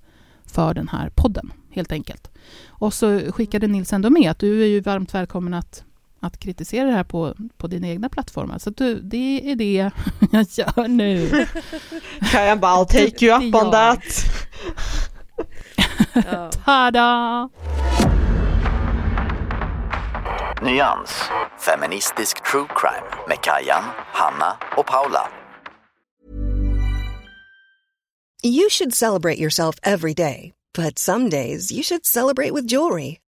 Speaker 1: för den här podden, helt enkelt. Och så skickade Nils ändå med att du är ju varmt välkommen att att kritisera det här på, på dina egna plattformar. Så du, det är det [laughs] jag gör nu. [laughs]
Speaker 3: Kan jag bara take you up on that? [laughs]
Speaker 1: Tada!
Speaker 5: Nyans, feministisk true crime med Kajan, Hanna och Paula.
Speaker 6: You should celebrate yourself every day, but some days you should celebrate with jewelry.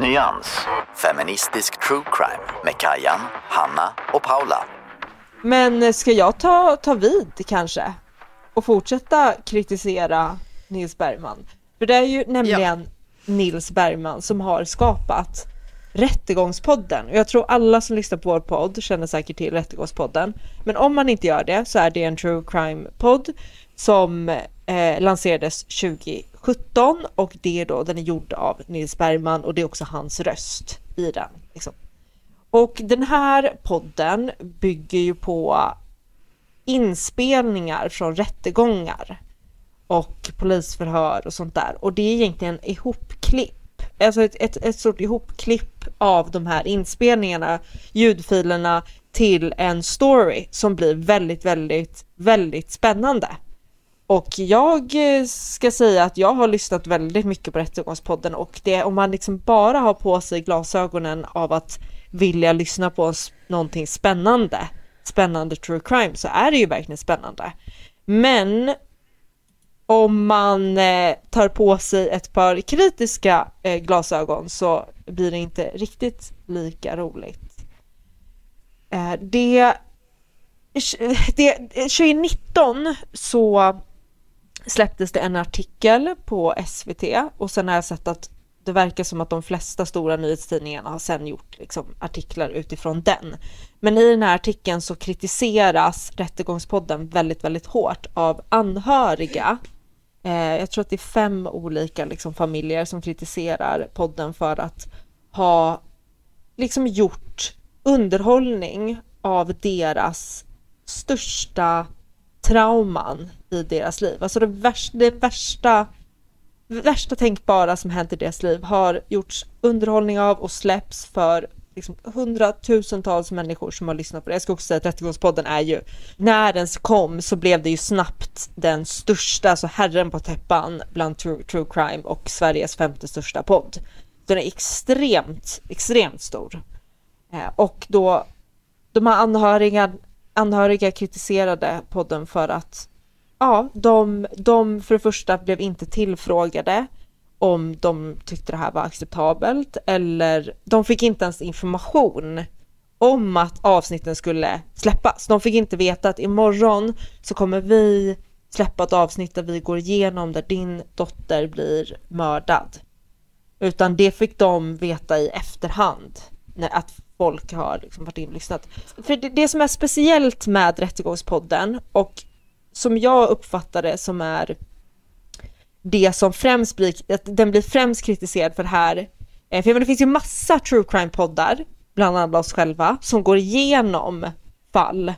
Speaker 5: Nyans. Feministisk true crime med Kajan, Hanna och Paula.
Speaker 3: Men ska jag ta, ta vid kanske? Och fortsätta kritisera Nils Bergman? För det är ju nämligen Nils Bergman som har skapat Rättegångspodden. Och jag tror alla som lyssnar på vår podd känner säkert till Rättegångspodden. Men om man inte gör det så är det en true crime-podd som eh, lanserades 17 och det är då, den är gjord av Nils Bergman och det är också hans röst i den. Liksom. Och den här podden bygger ju på inspelningar från rättegångar och polisförhör och sånt där. Och det är egentligen ihopklipp, alltså ett, ett, ett stort ihopklipp av de här inspelningarna, ljudfilerna till en story som blir väldigt, väldigt, väldigt spännande. Och jag eh, ska säga att jag har lyssnat väldigt mycket på Rättegångspodden och det om man liksom bara har på sig glasögonen av att vilja lyssna på någonting spännande, spännande true crime, så är det ju verkligen spännande. Men om man eh, tar på sig ett par kritiska eh, glasögon så blir det inte riktigt lika roligt. Det, det, 2019 så släpptes det en artikel på SVT och sen har jag sett att det verkar som att de flesta stora nyhetstidningarna har sen gjort liksom, artiklar utifrån den. Men i den här artikeln så kritiseras Rättegångspodden väldigt, väldigt hårt av anhöriga. Eh, jag tror att det är fem olika liksom, familjer som kritiserar podden för att ha liksom gjort underhållning av deras största trauman i deras liv. Alltså det värsta, det värsta, värsta tänkbara som hänt i deras liv har gjorts underhållning av och släpps för liksom hundratusentals människor som har lyssnat på det. Jag ska också säga att Rättegångspodden är ju, när den kom så blev det ju snabbt den största, alltså herren på täppan bland true, true crime och Sveriges femte största podd. Den är extremt, extremt stor. Eh, och då de här anhöriga, anhöriga kritiserade podden för att ja, de, de för det första blev inte tillfrågade om de tyckte det här var acceptabelt eller de fick inte ens information om att avsnitten skulle släppas. De fick inte veta att imorgon så kommer vi släppa ett avsnitt där vi går igenom där din dotter blir mördad. Utan det fick de veta i efterhand, när, att folk har liksom varit inlyssnat. För det, det som är speciellt med Rättegångspodden och som jag uppfattar det som är det som främst blir, att den blir främst kritiserad för det här. Eh, för det finns ju massa true crime-poddar, bland annat oss själva, som går igenom fall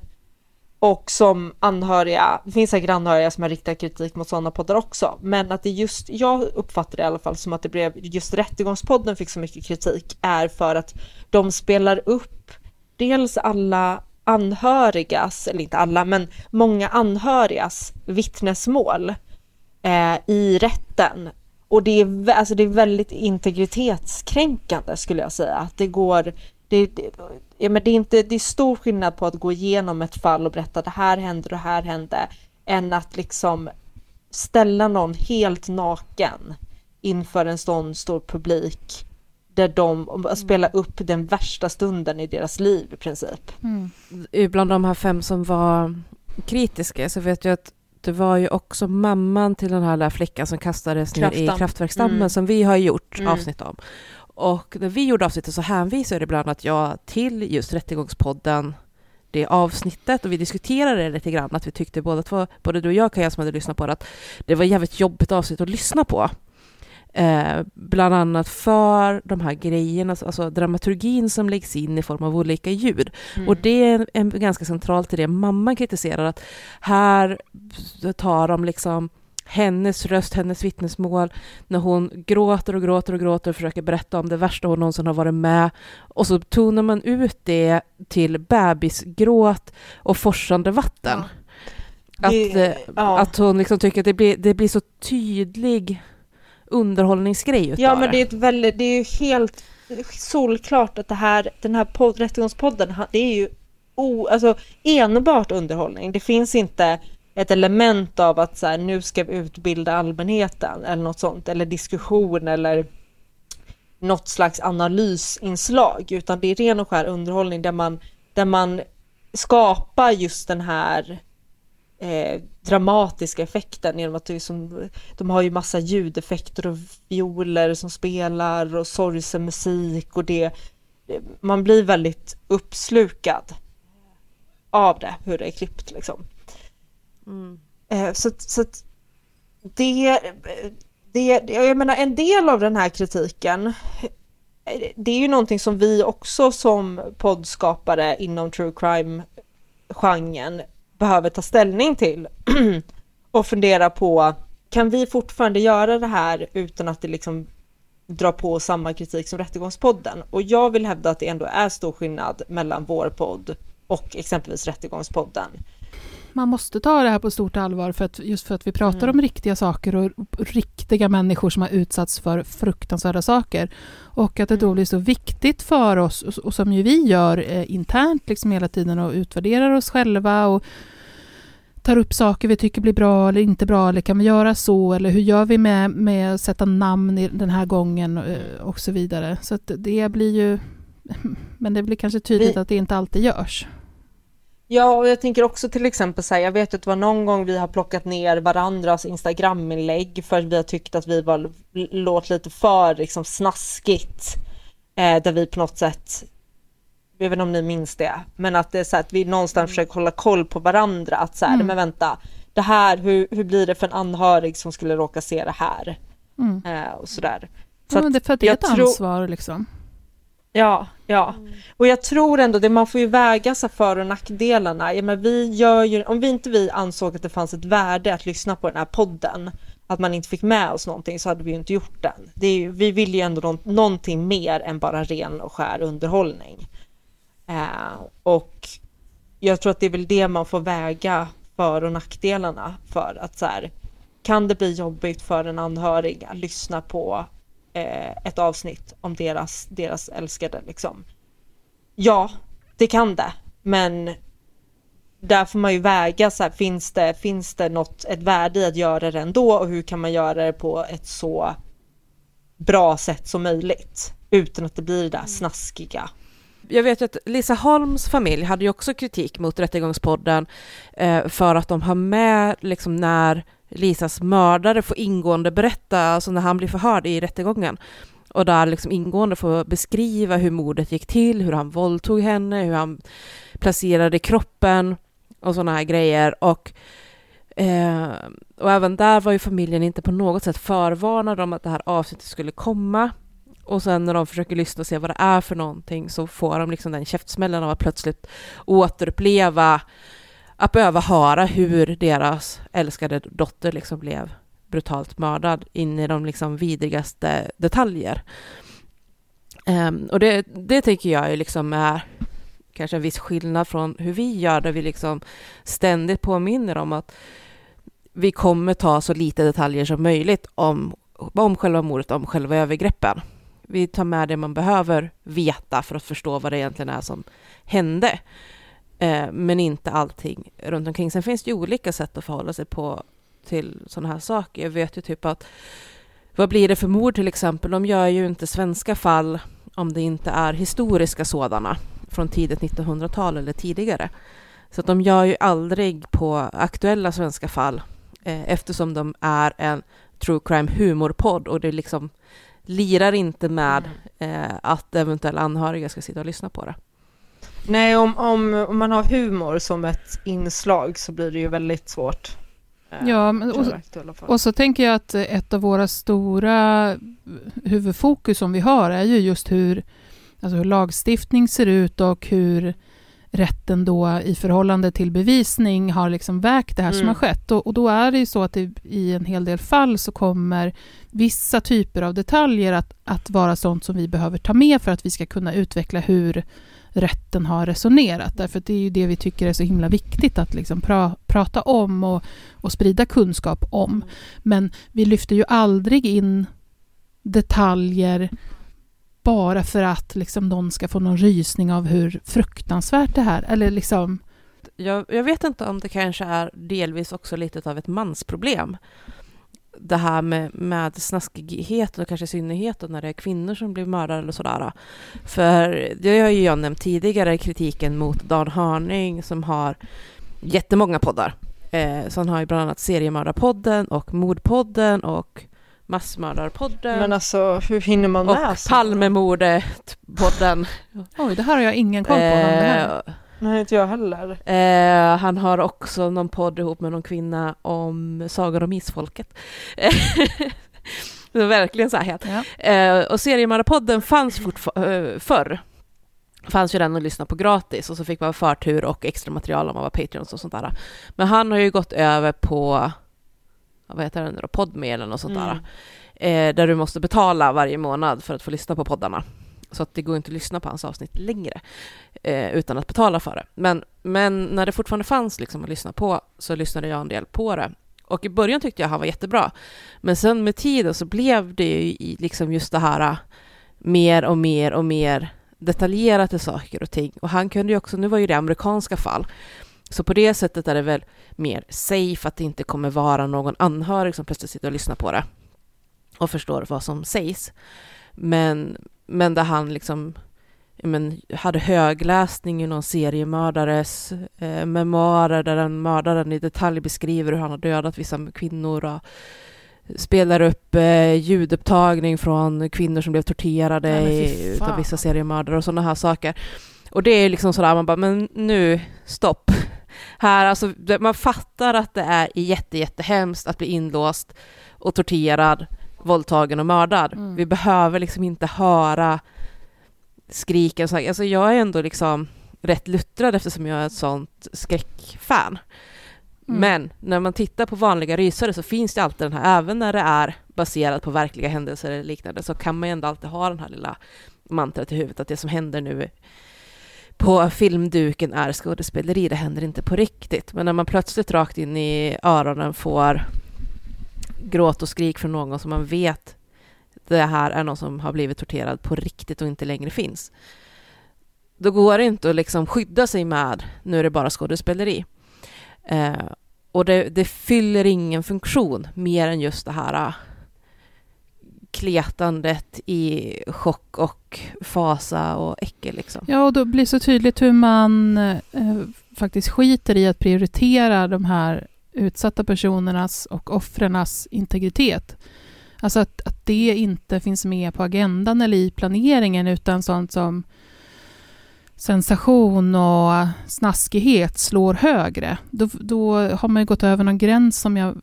Speaker 3: och som anhöriga, det finns säkert anhöriga som har riktat kritik mot sådana poddar också, men att det just, jag uppfattar det i alla fall som att det blev, just Rättegångspodden fick så mycket kritik är för att de spelar upp dels alla anhörigas, eller inte alla, men många anhörigas vittnesmål eh, i rätten. Och det är, alltså det är väldigt integritetskränkande skulle jag säga. att Det går, det, det, ja, men det, är inte, det är stor skillnad på att gå igenom ett fall och berätta det här hände och det här hände, än att liksom ställa någon helt naken inför en sån stor publik där de mm. spelar upp den värsta stunden i deras liv i princip.
Speaker 2: Mm. Bland de här fem som var kritiska så vet jag att det var ju också mamman till den här där flickan som kastades ner i kraftverksdammen mm. som vi har gjort mm. avsnitt om. Och när vi gjorde avsnittet så hänvisade bland annat jag till just Rättegångspodden det avsnittet och vi diskuterade det lite grann att vi tyckte båda två, både du och jag Kaja som hade lyssnat på det, att det var jävligt jobbigt avsnitt att lyssna på. Eh, bland annat för de här grejerna, alltså dramaturgin som läggs in i form av olika ljud.
Speaker 3: Mm.
Speaker 2: Och det är en, ganska centralt i det mamman kritiserar, att här tar de liksom hennes röst, hennes vittnesmål, när hon gråter och gråter och gråter och försöker berätta om det värsta hon någonsin har varit med. Och så tonar man ut det till bebisgråt och forsande vatten.
Speaker 3: Ja. Det-
Speaker 2: att, eh,
Speaker 3: ja.
Speaker 2: att hon liksom tycker att det blir, det blir så tydlig underhållningsgrej utav
Speaker 3: Ja men det är ett väldigt, det är ju helt solklart att det här, den här podd, rättegångspodden, det är ju o, alltså, enbart underhållning. Det finns inte ett element av att så här, nu ska vi utbilda allmänheten eller något sånt, eller diskussion eller något slags analysinslag, utan det är ren och skär underhållning där man, där man skapar just den här eh, dramatiska effekten genom att det som, de har ju massa ljudeffekter och violer som spelar och sorgsen musik och det, det- man blir väldigt uppslukad av det, hur det är klippt liksom. Mm. Eh, så att- så att det, det, jag menar en del av den här kritiken eh, det är ju någonting som vi också som poddskapare inom true crime-genren behöver ta ställning till [clears throat] och fundera på kan vi fortfarande göra det här utan att det liksom drar på samma kritik som Rättegångspodden? Och jag vill hävda att det ändå är stor skillnad mellan vår podd och exempelvis Rättegångspodden.
Speaker 1: Man måste ta det här på stort allvar för att, just för att vi pratar
Speaker 3: Mm.
Speaker 1: om riktiga saker och riktiga människor som har utsatts för fruktansvärda saker. Och att det
Speaker 3: Mm.
Speaker 1: då blir så viktigt för oss, och, och som ju vi gör eh, internt liksom hela tiden och utvärderar oss själva och tar upp saker vi tycker blir bra eller inte bra, eller kan vi göra så, eller hur gör vi med, med att sätta namn i den här gången eh, och så vidare. Så att det blir ju, [laughs] men det blir kanske tydligt
Speaker 3: Vi-
Speaker 1: att det inte alltid görs.
Speaker 3: Ja, och jag tänker också till exempel så här, jag vet att det var någon gång vi har plockat ner varandras Instagram-inlägg för att vi har tyckt att vi var, låt lite för liksom snaskigt. Eh, där vi på något sätt, jag vet inte om ni minns det, men att det är så här att vi någonstans försöker hålla koll på varandra. Att så här,
Speaker 1: Mm.
Speaker 3: men vänta, det här, hur, hur blir det för en anhörig som skulle råka se det här?
Speaker 1: Mm.
Speaker 3: Eh, och sådär. Så
Speaker 1: Ja, men det är för att det är ett ansvar liksom.
Speaker 3: Ja, ja. Och jag tror ändå det, man får ju väga här för och nackdelarna. Ja, men vi gör ju, om vi inte vi ansåg att det fanns ett värde att lyssna på den här podden, att man inte fick med oss någonting så hade vi ju inte gjort den. Det är ju, vi vill ju ändå nå- någonting mer än bara ren och skär underhållning. Eh, och jag tror att det är väl det man får väga för och nackdelarna för att så här, kan det bli jobbigt för en anhörig att lyssna på ett avsnitt om deras, deras älskade liksom. Ja, det kan det, men där får man ju väga så här, finns det, finns det något, ett värde i att göra det ändå och hur kan man göra det på ett så bra sätt som möjligt utan att det blir det där snaskiga.
Speaker 2: Jag vet att Lisa Holms familj hade ju också kritik mot Rättegångspodden eh, för att de har med liksom när Lisas mördare får ingående berätta, alltså när han blir förhörd i rättegången och där liksom ingående får beskriva hur mordet gick till, hur han våldtog henne, hur han placerade kroppen och sådana här grejer. Och, eh, och även där var ju familjen inte på något sätt förvarnad om att det här avsnittet skulle komma. Och sen när de försöker lyssna och se vad det är för någonting så får de liksom den käftsmällen av att plötsligt återuppleva, att behöva höra hur deras älskade dotter liksom blev brutalt mördad in i de liksom vidrigaste detaljer. Um, och det, det tycker jag är liksom är kanske en viss skillnad från hur vi gör, där vi liksom ständigt påminner om att vi kommer ta så lite detaljer som möjligt om, om själva mordet, om själva övergreppen. Vi tar med det man behöver veta för att förstå vad det egentligen är som hände. Eh, men inte allting runt omkring. Sen finns det ju olika sätt att förhålla sig på till sådana här saker. Jag vet ju typ att vad blir det för mord till exempel? De gör ju inte svenska fall om det inte är historiska sådana från tidigt 1900-tal eller tidigare. Så att de gör ju aldrig på aktuella svenska fall eh, eftersom de är en true crime humorpodd och det liksom lirar inte med eh, att eventuella anhöriga ska sitta och lyssna på det.
Speaker 3: Nej, om, om, om man har humor som ett inslag så blir det ju väldigt svårt
Speaker 2: Eh,
Speaker 1: Ja, men, och, och så tänker jag att ett av våra stora huvudfokus som vi har är ju just hur, alltså hur lagstiftning ser ut och hur rätten då i förhållande till bevisning har liksom vägt det här som
Speaker 2: Mm.
Speaker 1: har skett. Och, och då är det ju så att det, i en hel del fall så kommer vissa typer av detaljer att, att vara sånt som vi behöver ta med för att vi ska kunna utveckla hur rätten har resonerat. Därför att det är ju det vi tycker är så himla viktigt att liksom pra, prata om och, och sprida kunskap om. Men vi lyfter ju aldrig in detaljer bara för att liksom någon ska få någon rysning av hur fruktansvärt det här eller liksom
Speaker 2: Jag, jag vet inte om det kanske är delvis också lite av ett mansproblem. Det här med, med snaskighet och kanske i synnerhet när det är kvinnor som blir mördade eller sådär. För det har ju jag nämnt tidigare, kritiken mot Dan Hörning som har jättemånga poddar. Eh, så han har ju bland annat Seriemördarpodden och Mordpodden och Massmördarpodden
Speaker 3: Men alltså, hur hinner man med?
Speaker 2: och? Palmemordet-podden.
Speaker 1: oj, det här har jag ingen koll på.
Speaker 2: Eh,
Speaker 3: Nej, inte jag heller.
Speaker 2: Eh, han har också någon podd ihop med någon kvinna om sagor om isfolket. [laughs] det var verkligen så här het.
Speaker 1: Ja.
Speaker 2: Eh, och Seriemördarpodden fanns fortfar- eh, förr. fanns ju den att lyssna på gratis och så fick man förtur och extra material om man var Patreons och sånt där. Men han har ju gått över på, vad heter den då, Podme eller något sånt där. Eh, där du måste betala varje månad för att få lyssna på poddarna. Så att det går inte att lyssna på hans avsnitt längre eh, utan att betala för det. Men, men när det fortfarande fanns liksom att lyssna på så lyssnade jag en del på det. Och i början tyckte jag han var jättebra. Men sen med tiden så blev det ju liksom just det här eh, mer och mer och mer detaljerat till saker och ting. Och han kunde ju också, nu var ju det amerikanska fall, så på det sättet är det väl mer safe att det inte kommer vara någon anhörig som plötsligt sitter och lyssnar på det och förstår vad som sägs. Men, men där han liksom men, hade högläsning i någon seriemördares eh, memoarer där den mördaren i detalj beskriver hur han har dödat vissa kvinnor och spelar upp eh, ljudupptagning från kvinnor som blev torterade
Speaker 1: Nej, fan.
Speaker 2: vissa seriemördare och sådana här saker. Och det är liksom sådär, man bara, men nu, stopp. Här, alltså, man fattar att det är jätte, jättehemskt att bli inlåst och torterad, våldtagen och mördad.
Speaker 1: Mm.
Speaker 2: Vi behöver liksom inte höra skriken. Så, alltså jag är ändå liksom rätt luttrad eftersom jag är ett sånt skräckfan.
Speaker 1: Mm.
Speaker 2: Men när man tittar på vanliga rysare så finns det alltid den här, även när det är baserat på verkliga händelser eller liknande, så kan man ju ändå alltid ha den här lilla mantrat i huvudet att det som händer nu på filmduken är skådespeleri, det händer inte på riktigt. Men när man plötsligt rakt in i öronen får gråt och skrik från någon som man vet det här är någon som har blivit torterad på riktigt och inte längre finns. Då går det inte att liksom skydda sig med nu är det bara skådespeleri. Eh, och det, det fyller ingen funktion mer än just det här äh, kletandet i chock och fasa och äckel. Liksom.
Speaker 1: Ja, och då blir det så tydligt hur man eh, faktiskt skiter i att prioritera de här utsatta personernas och offrens integritet. Alltså att, att det inte finns med på agendan eller i planeringen utan sånt som sensation och snaskighet slår högre. Då, då har man ju gått över någon gräns som jag...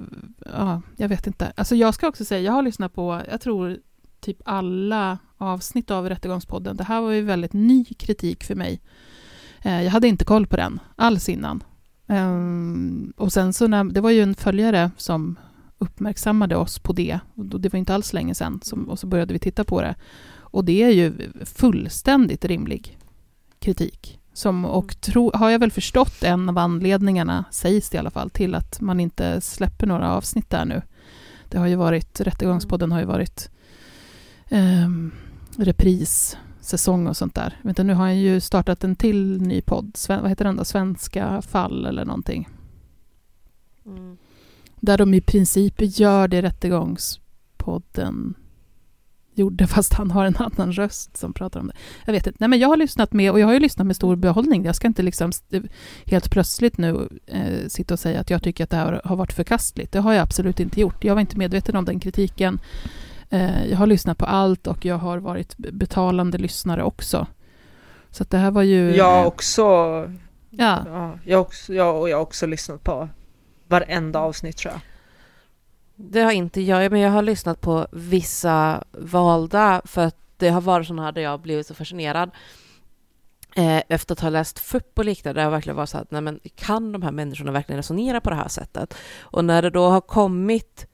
Speaker 1: Ja, jag vet inte. Alltså jag ska också säga, jag har lyssnat på, jag tror typ alla avsnitt av Rättegångspodden. Det här var ju väldigt ny kritik för mig. Eh, jag hade inte koll på den alls innan. Ehm, och sen så när, det var ju en följare som uppmärksammade oss på det. Och det var inte alls länge sedan. Som, och så började vi titta på det. Och det är ju fullständigt rimlig kritik. Som, och tro, har jag väl förstått en av anledningarna, sägs det i alla fall, till att man inte släpper några avsnitt där nu. Det har ju varit, Rättegångspodden har ju varit um, reprissäsong och sånt där. Vänta, nu har jag ju startat en till ny podd. Sven, vad heter den då? Svenska fall eller någonting.
Speaker 2: Mm.
Speaker 1: Där de i princip gör det Rättegångspodden gjorde, [laughs] fast han har en annan röst som pratar om det. Jag vet inte. Nej, men jag har lyssnat med, och jag har ju lyssnat med stor behållning. Jag ska inte liksom helt plötsligt nu eh, sitta och säga att jag tycker att det här har varit förkastligt. Det har jag absolut inte gjort. Jag var inte medveten om den kritiken. Eh, jag har lyssnat på allt och jag har varit betalande lyssnare också. Så att det här var ju...
Speaker 3: Jag också,
Speaker 1: Ja,
Speaker 3: ja, jag också, jag, och jag har också lyssnat på varenda avsnitt tror jag.
Speaker 2: Det har inte jag, men jag har lyssnat på vissa valda för att det har varit sådana här där jag har blivit så fascinerad eh, efter att ha läst FUP och liknande, det har verkligen varit så att nej men, kan de här människorna verkligen resonera på det här sättet? Och när det då har kommit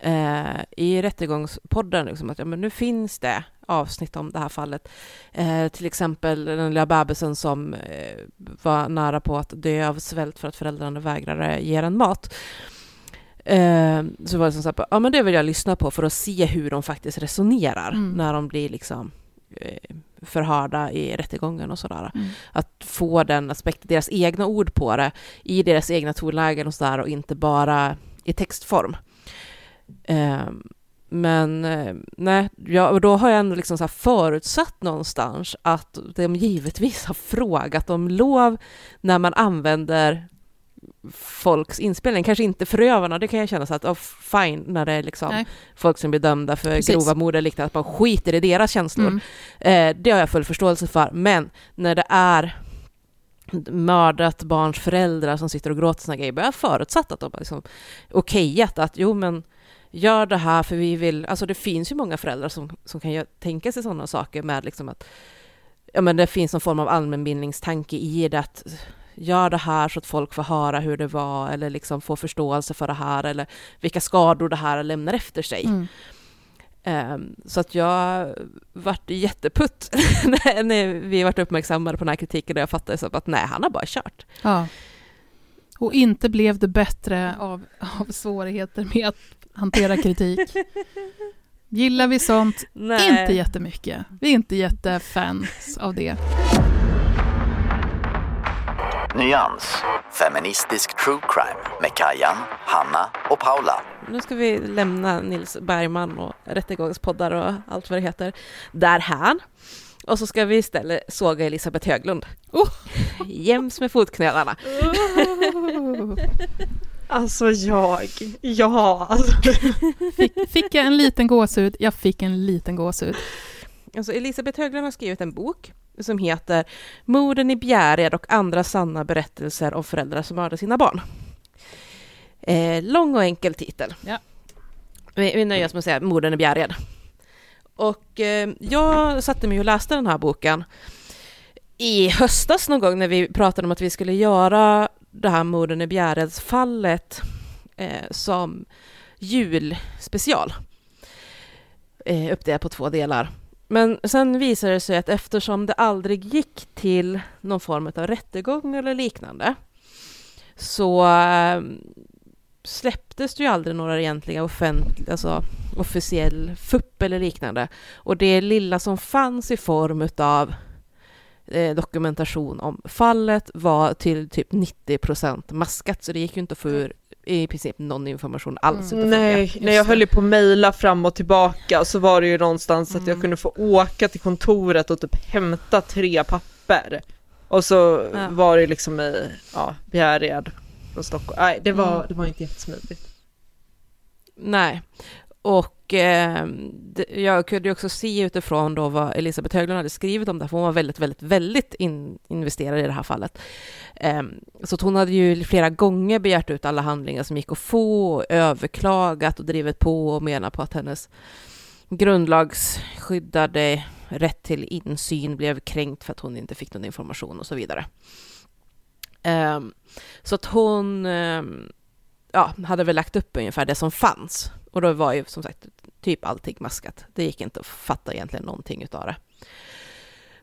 Speaker 2: eh, i rättegångspodden, liksom, att ja, men nu finns det avsnitt om det här fallet. Eh, till exempel den lilla bebisen som eh, var nära på att dö av svält för att föräldrarna vägrade ge den mat. Eh, så var det som sagt, ja men det vill jag lyssna på för att se hur de faktiskt resonerar
Speaker 1: Mm.
Speaker 2: när de blir liksom eh, förhörda i rättegången och sådär.
Speaker 1: Mm.
Speaker 2: Att få den aspekten, deras egna ord på det, i deras egna tonlägen och sådär och inte bara i textform. Eh, men eh, nej, ja, och då har jag ändå liksom så förutsatt någonstans att de givetvis har frågat om lov när man använder folks inspelning. Kanske inte förövarna, det kan jag känna så att oh, fine när det är liksom
Speaker 1: Nej.
Speaker 2: folk som blir dömda för
Speaker 1: Precis.
Speaker 2: grova mord eller liknande, att man skiter i deras känslor.
Speaker 1: Mm.
Speaker 2: Eh, det har jag full förståelse för, men när det är mördat barns föräldrar som sitter och gråter såna grejer, jag har förutsatt att de har liksom okejat att jo men gör det här för vi vill, alltså det finns ju många föräldrar som, som kan tänka sig sådana saker med liksom att ja men det finns någon form av allmänbildningstanke i det att gör det här så att folk får höra hur det var eller liksom få förståelse för det här eller vilka skador det här lämnar efter sig.
Speaker 1: Mm.
Speaker 2: Ehm, så att jag vart jätteputt [laughs] när- när vi vart uppmärksammade på den här kritiken och jag fattade så att nej, han har bara kört.
Speaker 1: Ja. Och inte blev det bättre av, av svårigheter med att hantera kritik. [laughs] Gillar vi sånt?
Speaker 2: Nej.
Speaker 1: Inte jättemycket. Vi är inte jättefans av det.
Speaker 5: Nyans. Feministisk true crime med Kajan, Hanna och Paula.
Speaker 2: Nu ska vi lämna Nils Bergman och rättegångspoddar och allt vad det heter därhän. Och så ska vi istället såga Elisabeth Höglund.
Speaker 1: Oh.
Speaker 2: Jäms med fotknölarna. [laughs]
Speaker 3: Alltså jag, ja, alltså.
Speaker 1: Fick, fick jag en liten gåshud? Jag fick en liten gåshud.
Speaker 2: Alltså Elisabeth Höglund har skrivit en bok som heter Morden i Bjärred och andra sanna berättelser om föräldrar som mördar sina barn. Eh, lång och enkel titel.
Speaker 1: Ja.
Speaker 2: Vi, vi nöjer oss med att säga Morden i Bjärred. Och eh, jag satte mig och läste den här boken i höstas någon gång när vi pratade om att vi skulle göra det här Morden i Bjäredsfallet eh, som julspecial. Eh, uppdelat på två delar. Men sen visade det sig att eftersom det aldrig gick till någon form av rättegång eller liknande så eh, släpptes det ju aldrig några egentliga offentliga, alltså officiell FUP eller liknande. Och det lilla som fanns i form av eh, dokumentation om fallet var till typ 90 procent maskat, så det gick ju inte att få ur i princip någon information alls. utifrån
Speaker 3: Nej, när jag höll ju på att mejla fram och tillbaka så var det ju någonstans att jag
Speaker 2: Mm.
Speaker 3: kunde få åka till kontoret och typ hämta tre papper. Och så
Speaker 2: Ja.
Speaker 3: var det liksom i ja, Bjärred från Stockholm. Nej, det var,
Speaker 2: Mm.
Speaker 3: det var inte jättesmidigt.
Speaker 2: Nej. Och eh, det, jag kunde ju också se utifrån då vad Elisabeth Höglund hade skrivit om det, här, för hon var väldigt, väldigt, väldigt in, investerad i det här fallet. Eh, så hon hade ju flera gånger begärt ut alla handlingar som gick att få, och överklagat och drivit på och menat på att hennes grundlagsskyddade rätt till insyn blev kränkt för att hon inte fick någon information och så vidare. Eh, så att hon eh, ja, hade väl lagt upp ungefär det som fanns. Och då var ju som sagt typ allting maskat. Det gick inte att fatta egentligen någonting utav det.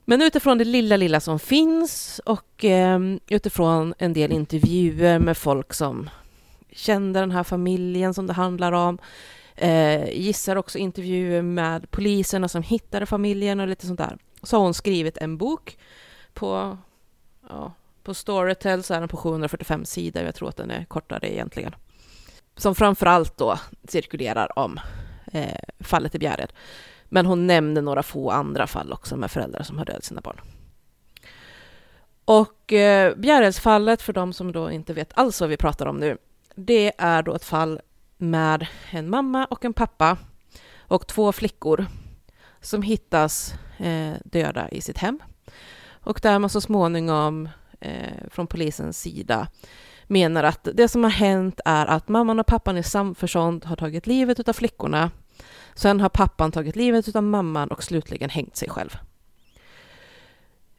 Speaker 2: Men utifrån det lilla, lilla som finns och eh, utifrån en del intervjuer med folk som kände den här familjen som det handlar om. Eh, gissar också intervjuer med poliserna som hittade familjen och lite sånt där. Så har hon skrivit en bok på, ja, på Storytel så är den på 745 sidor. Jag tror att den är kortare egentligen. Som framför allt då cirkulerar om eh, fallet i Bjärred. Men hon nämnde några få andra fall också med föräldrar som har dödat sina barn. Och eh, Bjärredsfallet, för de som då inte vet alls vad vi pratar om nu, det är då ett fall med en mamma och en pappa och två flickor som hittas eh, döda i sitt hem. Och där man så småningom eh, från polisens sida menar att det som har hänt är att mamman och pappan i samförstånd har tagit livet av flickorna. Sen har pappan tagit livet av mamman och slutligen hängt sig själv.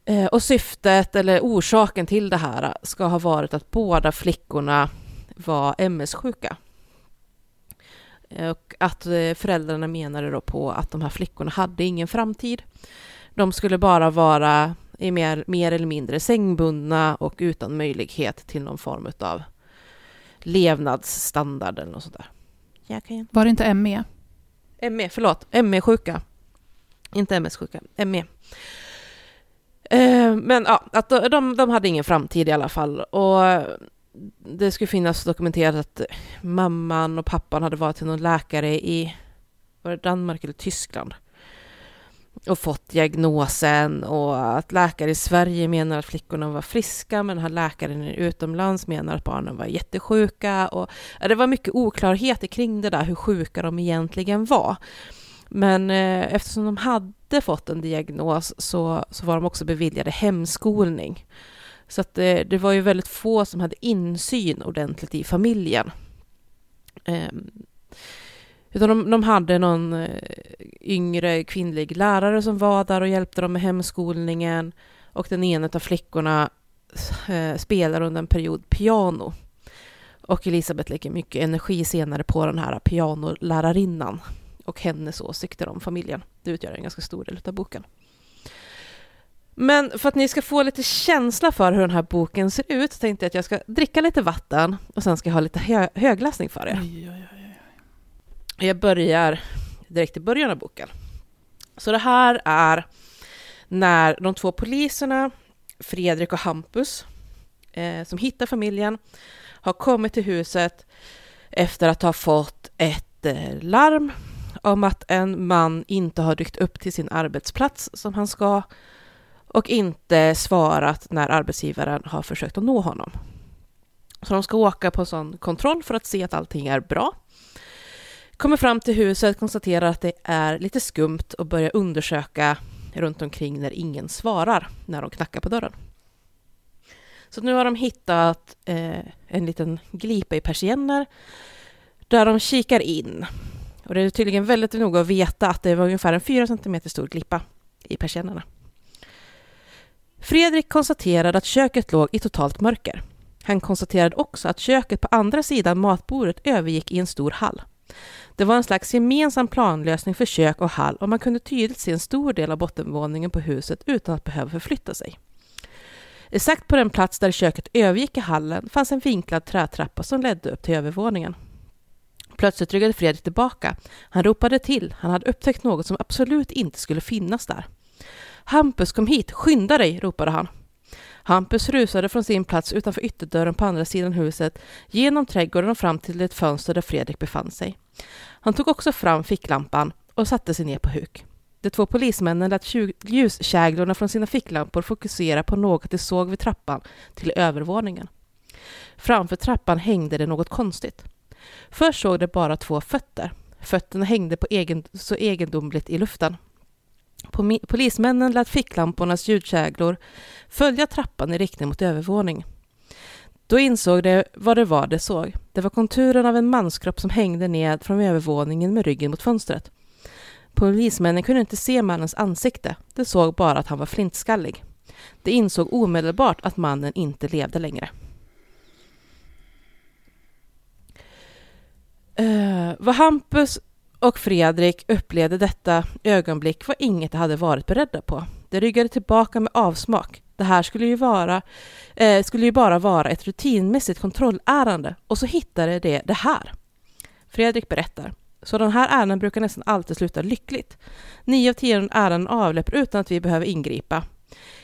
Speaker 2: Eh, och syftet eller orsaken till det här ska ha varit att båda flickorna var MS-sjuka. Eh, och att eh, föräldrarna menade då på att de här flickorna hade ingen framtid. De skulle bara vara är mer, mer eller mindre sängbundna och utan möjlighet till någon form av levnadsstandard eller något sånt där.
Speaker 1: Var det inte ME?
Speaker 2: ME, förlåt. ME-sjuka. Inte MS-sjuka, ME. Eh, men ja, att de, de hade ingen framtid i alla fall. Och det skulle finnas dokumenterat att mamman och pappan hade varit till någon läkare i var det Danmark eller Tyskland och fått diagnosen och att läkare i Sverige menar att flickorna var friska men den här läkaren utomlands menar att barnen var jättesjuka och det var mycket oklarheter kring det där hur sjuka de egentligen var. Men eh, eftersom de hade fått en diagnos så, så var de också beviljade hemskolning. Så att det, det var ju väldigt få som hade insyn ordentligt i familjen. Eh, utan de, de hade någon eh, yngre kvinnlig lärare som var där och hjälpte dem med hemskolningen. Och den ena av flickorna eh, spelar under en period piano. Och Elisabeth lägger mycket energi senare på den här pianolärarinnan och hennes åsikter om familjen. Det utgör en ganska stor del av boken. Men för att ni ska få lite känsla för hur den här boken ser ut tänkte jag att jag ska dricka lite vatten och sen ska jag ha lite hö högläsning för er. Oj, oj, oj. Jag börjar direkt i början av boken. Så det här är när de två poliserna, Fredrik och Hampus, eh, som hittar familjen, har kommit till huset efter att ha fått ett eh, larm om att en man inte har dykt upp till sin arbetsplats som han ska och inte svarat när arbetsgivaren har försökt att nå honom. Så de ska åka på en sån kontroll för att se att allting är bra. Kommer fram till huset, konstaterar att det är lite skumt och börjar undersöka runt omkring när ingen svarar när de knackar på dörren. Så nu har de hittat eh, en liten glipa i persienner där de kikar in. Och det är tydligen väldigt noga att veta att det var ungefär en 4 cm stor glipa i persiennerna. Fredrik konstaterade att köket låg i totalt mörker. Han konstaterade också att köket på andra sidan matbordet övergick i en stor hall. Det var en slags gemensam planlösning för kök och hall och man kunde tydligt se en stor del av bottenvåningen på huset utan att behöva förflytta sig. Exakt på den plats där köket övergick i hallen fanns en vinklad trätrappa som ledde upp till övervåningen. Plötsligt ryggade Fredrik tillbaka. Han ropade till. Han hade upptäckt något som absolut inte skulle finnas där. Hampus, kom hit! Skynda dig! ropade han. Hampus rusade från sin plats utanför ytterdörren på andra sidan huset, genom trädgården och fram till ett fönster där Fredrik befann sig. Han tog också fram ficklampan och satte sig ner på huk. De två polismännen lät ljuskäglorna från sina ficklampor fokusera på något de såg vid trappan till övervåningen. Framför trappan hängde det något konstigt. Först såg de bara två fötter. Fötterna hängde på egen, så egendomligt i luften. Polismännen lät ficklampornas ljudkäglor följa trappan i riktning mot övervåning. Då insåg de vad det var de såg. Det var konturen av en manskropp som hängde ned från övervåningen med ryggen mot fönstret. Polismännen kunde inte se mannens ansikte. De såg bara att han var flintskallig. De insåg omedelbart att mannen inte levde längre. Uh, vad Hampus och Fredrik upplevde detta ögonblick var inget de hade varit beredda på. De ryggade tillbaka med avsmak. Det här skulle ju, vara, eh, skulle ju bara vara ett rutinmässigt kontrollärende och så hittade de det här. Fredrik berättar. Sådana här ärenden brukar nästan alltid sluta lyckligt. Nio av tio ärenden avlöper utan att vi behöver ingripa.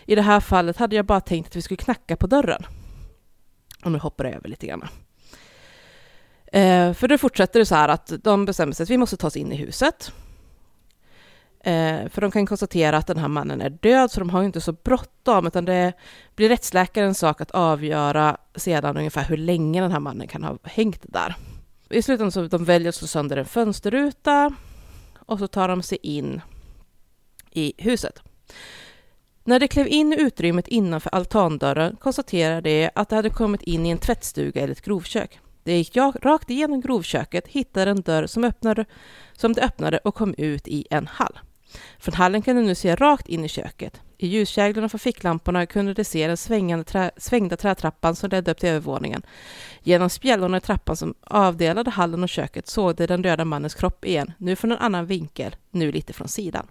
Speaker 2: I det här fallet hade jag bara tänkt att vi skulle knacka på dörren. Och nu hoppar jag över lite grann. Eh, för då fortsätter det så här att de bestämmer sig att vi måste ta oss in i huset. Eh, för de kan konstatera att den här mannen är död, så de har inte så bråttom, utan det blir rättsläkarens sak att avgöra sedan ungefär hur länge den här mannen kan ha hängt där. I slutändan så de väljer att slå sönder en fönsterruta och så tar de sig in i huset. När de klev in i utrymmet innanför altandörren konstaterade de att de hade kommit in i en tvättstuga eller ett grovkök. De gick jag rakt igenom grovköket, hittade en dörr som, öppnade, som de öppnade och kom ut i en hall. Från hallen kunde de nu se rakt in i köket. I ljuskäglorna från ficklamporna kunde de se den svängande trä, svängda trätrappan som ledde upp till övervåningen. Genom spjällorna i trappan som avdelade hallen och köket såg de den döda mannens kropp igen, nu från en annan vinkel, nu lite från sidan.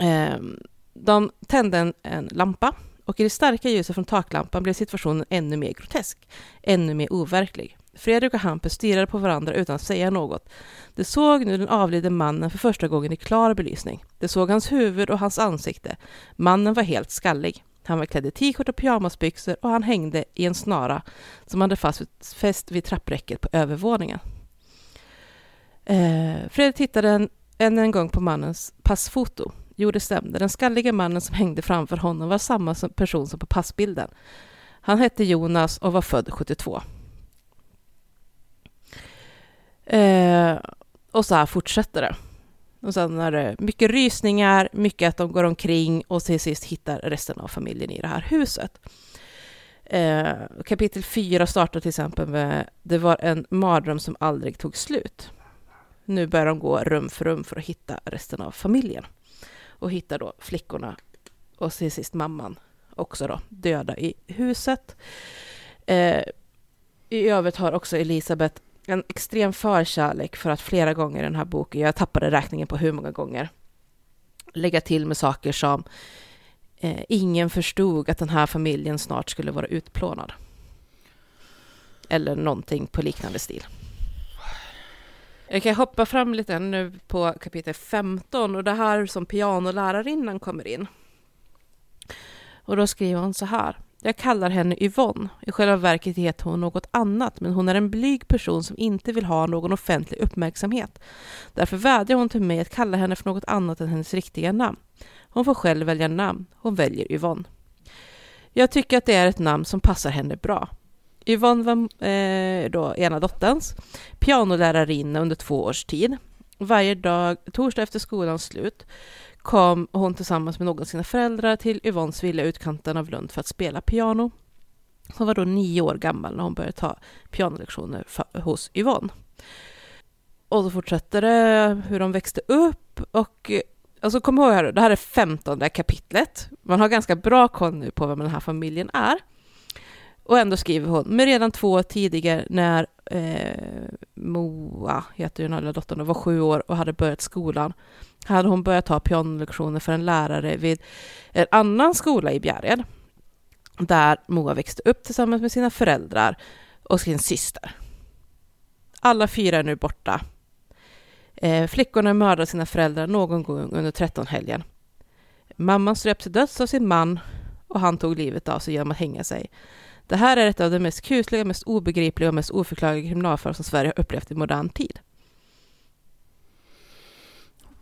Speaker 2: Ehm, de tände en, en lampa och i det starka ljuset från taklampan blev situationen ännu mer grotesk, ännu mer overklig. Fredrik och Hampus stirrade på varandra utan att säga något. De såg nu den avlidne mannen för första gången i klar belysning. De såg hans huvud och hans ansikte. Mannen var helt skallig. Han var klädd i t-shirt och pyjamasbyxor och han hängde i en snara som hade fäst vid trappräcket på övervåningen. Eh, Fredrik tittade en, än en gång på mannens passfoto. Jo, det stämde. Den skalliga mannen som hängde framför honom var samma person som på passbilden. Han hette Jonas och var född 72. Eh, och så här fortsätter det. Och sen är det mycket rysningar, mycket att de går omkring och till sist hittar resten av familjen i det här huset. Eh, kapitel 4 startar till exempel med Det var en mardröm som aldrig tog slut. Nu börjar de gå rum för rum för att hitta resten av familjen. Och hittar då flickorna och till sist mamman också då döda i huset. Eh, I övrigt har också Elisabeth en extrem förkärlek för att flera gånger i den här boken, jag tappade räkningen på hur många gånger, lägga till med saker som eh, ingen förstod att den här familjen snart skulle vara utplånad. Eller någonting på liknande stil. Jag kan hoppa fram lite nu på kapitel 15 och det här som pianolärarinnan kommer in. Och då skriver hon så här. Jag kallar henne Yvonne. I själva verket heter hon något annat, men hon är en blyg person som inte vill ha någon offentlig uppmärksamhet. Därför vädjar hon till mig att kalla henne för något annat än hennes riktiga namn. Hon får själv välja namn. Hon väljer Yvonne. Jag tycker att det är ett namn som passar henne bra. Yvonne var eh, då ena dotterns pianolärarinna under två års tid. Varje dag, torsdag efter skolans slut, kom hon tillsammans med någon av sina föräldrar till Yvonnes villa i utkanten av Lund för att spela piano. Hon var då nio år gammal när hon började ta pianolektioner för, hos Yvonne. Och så fortsätter det hur de växte upp och eh, alltså kom ihåg här, det här är femtonde kapitlet. Man har ganska bra koll nu på vem den här familjen är. Och ändå skriver hon, men redan två år tidigare när eh, Moa, heter den lilla dottern, var sju år och hade börjat skolan, hade hon börjat ta pianolektioner för en lärare vid en annan skola i Bjärred, där Moa växte upp tillsammans med sina föräldrar och sin syster. Alla fyra är nu borta. Eh, flickorna mördade sina föräldrar någon gång under trettonhelgen. Mamman ströps till döds av sin man och han tog livet av sig genom att hänga sig. Det här är ett av de mest kusliga, mest obegripliga och mest oförklarliga kriminalfall som Sverige har upplevt i modern tid.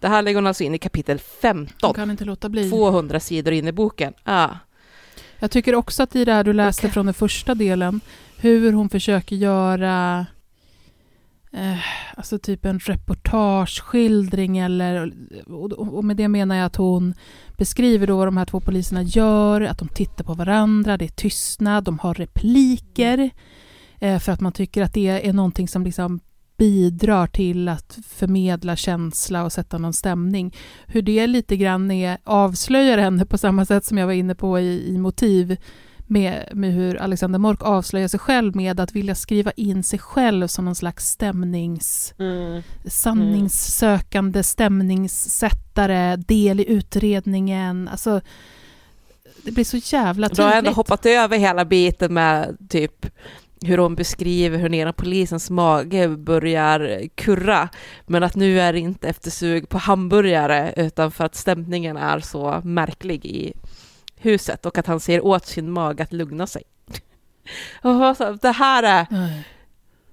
Speaker 2: Det här lägger hon alltså in i kapitel 15.
Speaker 1: De kan inte låta bli.
Speaker 2: 200 sidor in i boken. Ah.
Speaker 1: Jag tycker också att i det här du läste
Speaker 2: Okej.
Speaker 1: från den första delen, hur hon försöker göra eh, alltså typ en reportageskildring eller, och, med det menar jag att hon beskriver då vad de här två poliserna gör, att de tittar på varandra, det är tystnad, de har repliker, eh, för att man tycker att det är någonting som liksom bidrar till att förmedla känsla och sätta någon stämning. Hur det lite grann är, avslöjar henne på samma sätt som jag var inne på i, i motiv med, med hur Alexander Mork avslöjar sig själv med att vilja skriva in sig själv som någon slags stämnings
Speaker 2: Mm.
Speaker 1: sanningssökande stämningssättare, del i utredningen. Alltså, det blir så jävla
Speaker 2: Du har ändå
Speaker 1: tydligt.
Speaker 2: hoppat över hela biten med typ hur hon beskriver hur nere polisens mage börjar kurra. Men att nu är det inte eftersug på hamburgare utan för att stämningen är så märklig i huset och att han ser åt sin mage att lugna sig. Och så, det här är,
Speaker 1: Nej.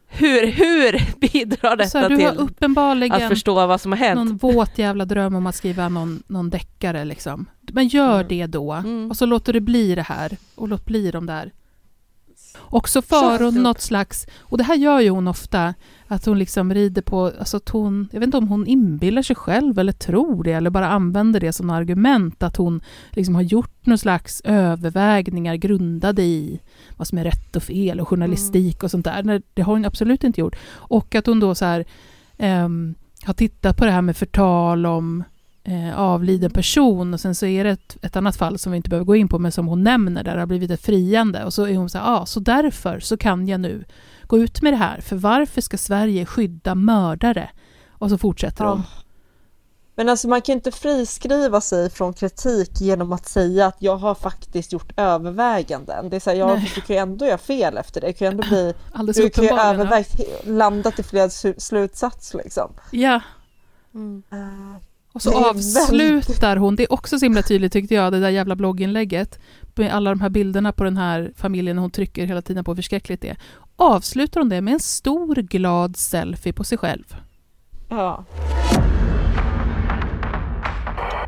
Speaker 2: hur, hur bidrar
Speaker 1: Så här,
Speaker 2: detta
Speaker 1: du har
Speaker 2: till
Speaker 1: uppenbarligen
Speaker 2: att förstå vad som har hänt?
Speaker 1: någon våt jävla dröm om att skriva någon, någon deckare. Liksom. Men gör
Speaker 2: Mm.
Speaker 1: det då.
Speaker 2: Mm.
Speaker 1: Och så låter det bli det här. Och låt bli de där. Och så för hon något slags, och det här gör ju hon ofta, att hon liksom rider på, alltså att hon, jag vet inte om hon inbillar sig själv eller tror det, eller bara använder det som argument, att hon liksom har gjort någon slags övervägningar grundade i vad som är rätt och fel och journalistik och sånt där. Nej, Det har hon absolut inte gjort. Och att hon då så här, ehm, har tittat på det här med förtal om eh, avliden person och sen så är det ett, ett annat fall som vi inte behöver gå in på men som hon nämner där det har blivit ett friande och så är hon så här, ah, så därför så kan jag nu gå ut med det här för varför ska Sverige skydda mördare? Och så fortsätter hon.
Speaker 3: Men alltså man kan inte friskriva sig från kritik genom att säga att jag har faktiskt gjort överväganden. Det är så här, jag, du kan ju ändå göra fel efter det. Det kan ju ändå bli, [laughs]
Speaker 1: Alldeles
Speaker 3: du kan ju övervägt, landat i flera slutsats liksom.
Speaker 1: Ja,
Speaker 3: Eh,
Speaker 1: och så
Speaker 3: är
Speaker 1: avslutar hon, det är också så himla tydligt tyckte jag, det där jävla blogginlägget med alla de här bilderna på den här familjen och hon trycker hela tiden på hur förskräckligt det är. Avslutar hon det med en stor glad selfie på sig själv.
Speaker 3: ja.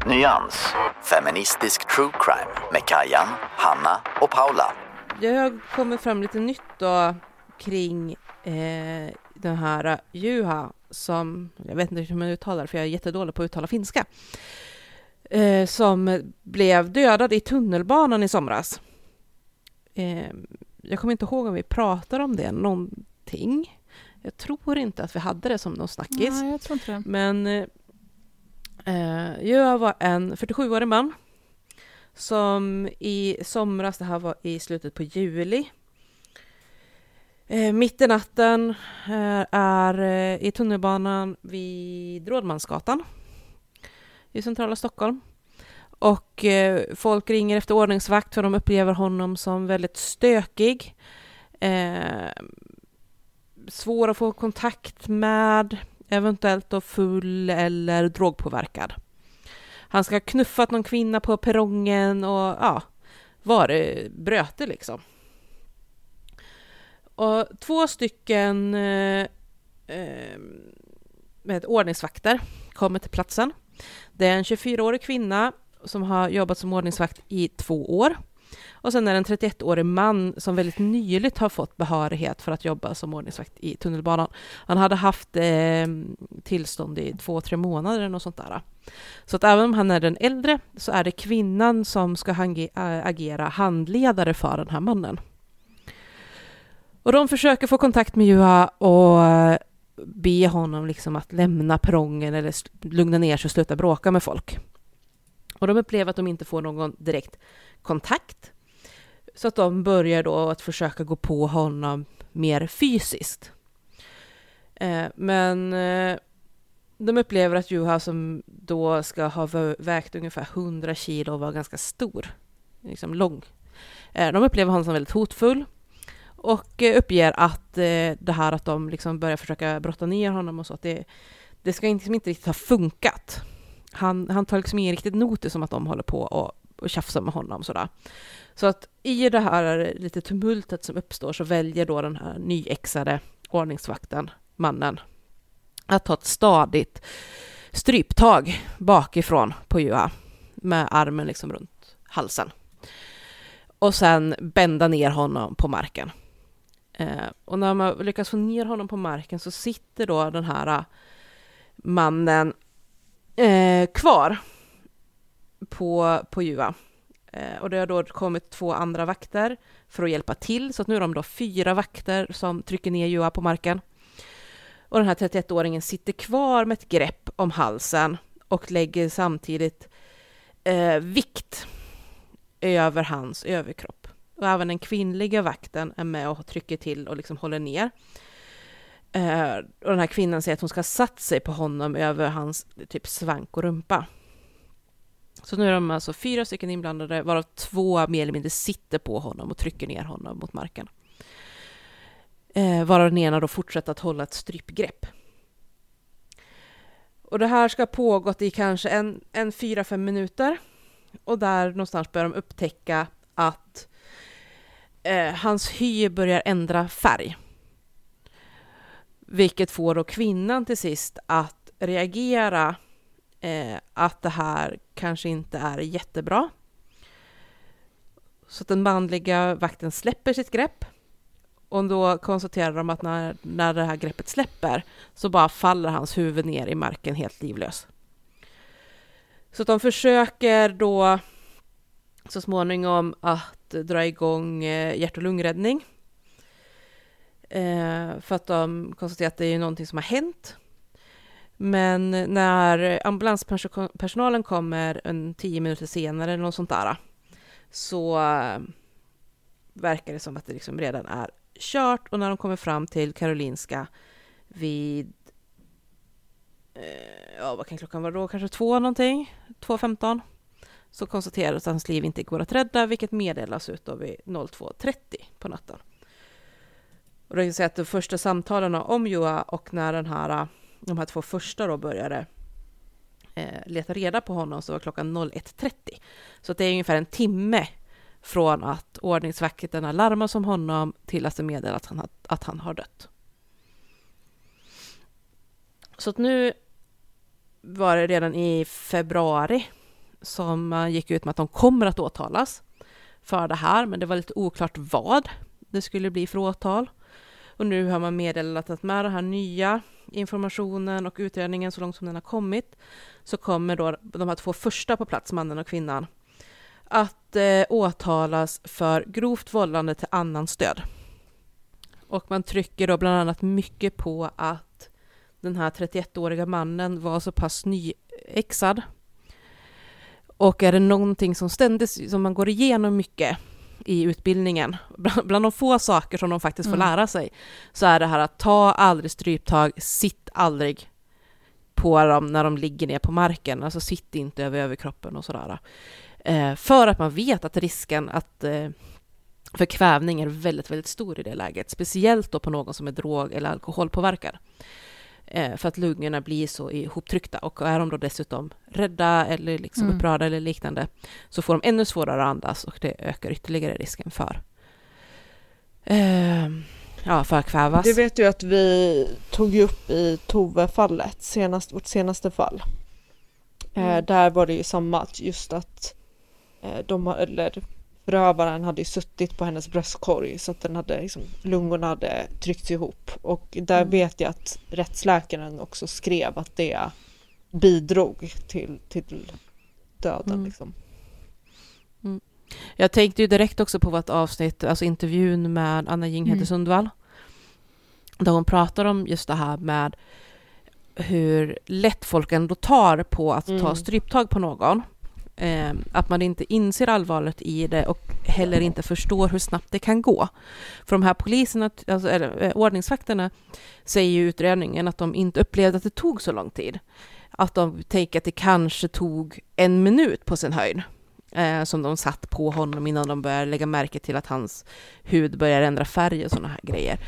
Speaker 5: Nyans. Feministisk true crime med Kajan, Hanna och Paula.
Speaker 2: Jag har kommit fram lite nytt då kring eh, den här Juha som, jag vet inte hur man uttalar för jag är jättedålig på att uttala finska, eh, som blev dödad i tunnelbanan i somras. Eh, jag kommer inte ihåg om vi pratade om det någonting. Jag tror inte att vi hade det som någon snackis.
Speaker 1: Nej, jag tror inte det.
Speaker 2: Men eh, jag var en 47-årig man som i somras, det här var i slutet på juli, eh, mitt i natten eh, är eh, i tunnelbanan vid Rådmansgatan i centrala Stockholm. Och eh, folk ringer efter ordningsvakt för de upplever honom som väldigt stökig. Eh, svår att få kontakt med, eventuellt då full eller drogpåverkad. Han ska ha knuffat någon kvinna på perrongen och ja, varit bröte liksom. Och två stycken eh, eh med ordningsvakter kommer till platsen. Det är en 24-årig kvinna som har jobbat som ordningsvakt i två år. Och sen är det en 31-årig man som väldigt nyligt har fått behörighet för att jobba som ordningsvakt i tunnelbanan. Han hade haft eh, tillstånd i två, tre månader eller något sånt där. Så att även om han är den äldre så är det kvinnan som ska agera handledare för den här mannen. Och de försöker få kontakt med Juha och eh, be honom liksom att lämna perrongen eller lugna ner sig och sluta bråka med folk. Och de upplever att de inte får någon direkt kontakt. Så att de börjar då att försöka gå på honom mer fysiskt. Eh, men eh, de upplever att Juha som då ska ha vägt ungefär 100 kilo och var ganska stor, liksom lång. De upplever honom som väldigt hotfull och eh, uppger att eh, det här att de liksom börjar försöka brotta ner honom och så, att det, det ska inte, liksom inte riktigt ha funkat. Han, han tar liksom ingen riktigt notis om att de håller på och, och tjafsar med honom sådär. Så att i det här lite tumultet som uppstår så väljer då den här nyexade ordningsvakten, mannen, att ta ett stadigt stryptag bakifrån på Juha med armen liksom runt halsen. Och sen bända ner honom på marken. Eh, och när man lyckas få ner honom på marken så sitter då den här eh, mannen eh, kvar på, på Juha. Eh, och det har då kommit två andra vakter för att hjälpa till, så att nu är de då fyra vakter som trycker ner Juha på marken. Och den här 31-åringen sitter kvar med ett grepp om halsen och lägger samtidigt eh, vikt över hans överkropp. Och även den kvinnliga vakten är med och trycker till och liksom håller ner. Eh, och den här kvinnan säger att hon ska ha satt sig på honom över hans typ svank och rumpa. Så nu är de alltså fyra stycken inblandade, varav två mer eller mindre sitter på honom och trycker ner honom mot marken. Eh, varav den ena då fortsätter att hålla ett strypgrepp. Och det här ska ha pågått i kanske en, en fyra, fem minuter. Och där någonstans börjar de upptäcka att eh, hans hy börjar ändra färg. Vilket får då kvinnan till sist att reagera eh, att det här kanske inte är jättebra. Så att den manliga vakten släpper sitt grepp Och då konstaterar de att när, när det här greppet släpper så bara faller hans huvud ner i marken helt livlös. Så att de försöker då så småningom att dra igång eh, hjärt och lungräddning. Eh, för att de konstaterar att det är någonting som har hänt. Men när ambulanspersonalen kommer en tio minuter senare eller något sånt där så eh, verkar det som att det liksom redan är kört och när de kommer fram till Karolinska vid ja, vad kan klockan vara då? Kanske två någonting? 2.15 så konstaterar att hans liv inte går att rädda, vilket meddelas ut då vid 02.30 på natten. Och då kan jag säga att de första samtalen om Joa och när den här, de här två första då började eh, leta reda på honom så var klockan 01.30. Så det är ungefär en timme från att ordningsvakterna larmas om honom till att det meddelas att han, att han har dött. Så att nu var det redan i februari som eh, gick ut med att de kommer att åtalas för det här, men det var lite oklart vad det skulle bli för åtal. Och nu har man meddelat att med den här nya informationen och utredningen så långt som den har kommit så kommer då de här två första på plats, mannen och kvinnan, att eh, åtalas för grovt vållande till annans död. Och man trycker då bland annat mycket på att den här 31-åriga mannen var så pass nyexad. Och är det någonting som ständigt, som man går igenom mycket i utbildningen, bland, de få saker som de faktiskt får mm. lära sig, så är det här att ta aldrig stryptag, sitt aldrig på dem när de ligger ner på marken, alltså sitt inte över överkroppen och sådär. Eh, för att man vet att risken att eh, för kvävning är väldigt, väldigt stor i det läget, speciellt då på någon som är drog eller alkoholpåverkad. Eh, för att lungorna blir så ihoptryckta och är de då dessutom rädda eller liksom mm. upprörda eller liknande så får de ännu svårare att andas och det ökar ytterligare risken för eh, ja, för att kvävas.
Speaker 3: Det vet ju att vi tog upp i Tove-fallet, senast, vårt senaste fall. Eh, mm. där var det ju samma, just att eh, de, eller förövaren hade ju suttit på hennes bröstkorg så att den hade, liksom, lungorna hade tryckts ihop. Och där mm. vet jag att rättsläkaren också skrev att det bidrog till, till döden. Mm. Liksom.
Speaker 2: Mm. Jag tänkte ju direkt också på vårt avsnitt, alltså intervjun med Anna Jinghede mm. Sundvall. Där hon pratar om just det här med hur lätt folk ändå tar på att ta mm. stryptag på någon. Eh, att man inte inser allvaret i det och heller inte förstår hur snabbt det kan gå. För de här poliserna, alltså, eller eh, ordningsvakterna, säger ju i utredningen att de inte upplevde att det tog så lång tid. Att de tänker att det kanske tog en minut på sin höjd. Eh, som de satt på honom innan de började lägga märke till att hans hud börjar ändra färg och sådana här grejer.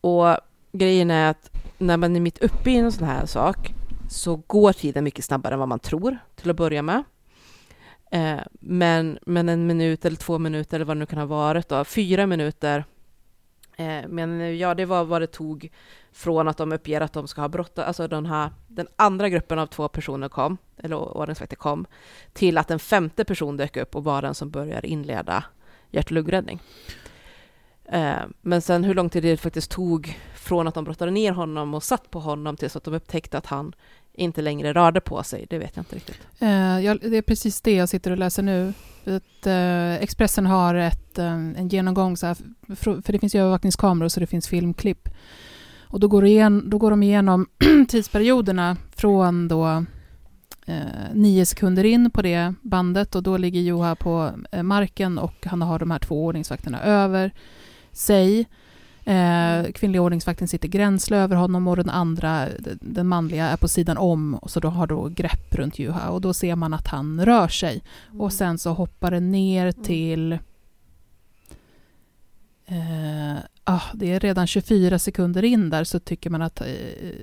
Speaker 2: Och grejen är att när man är mitt uppe i en sån här sak så går tiden mycket snabbare än vad man tror till att börja med. Eh, men, men en minut eller två minuter eller vad det nu kan ha varit då, fyra minuter eh, men eh, ja, det var vad det tog från att de uppger att de ska ha brottat, alltså den här, den andra gruppen av två personer kom, eller ordningsvakter kom, till att en femte person dök upp och var den som började inleda hjärt och lungräddning. Eh, men sen hur lång tid det faktiskt tog från att de brottade ner honom och satt på honom tills att de upptäckte att han inte längre rörde på sig, det vet jag inte riktigt.
Speaker 1: Eh, ja, det är precis det jag sitter och läser nu. Att, eh, Expressen har ett, eh, en genomgång, så här, för, för det finns ju övervakningskameror så det finns filmklipp. Och då går, igen, då går de igenom [clears throat] tidsperioderna från då eh, nio sekunder in på det bandet och då ligger Joha på eh, marken och han har de här två ordningsvakterna över sig. Eh, kvinnliga ordningsvakten sitter gränsle över honom och den andra, den manliga, är på sidan om och så då har då grepp runt Juha och då ser man att han rör sig. Mm. Och sen så hoppar det ner mm. till eh, ah, det är redan 24 sekunder in där så, tycker man att, eh,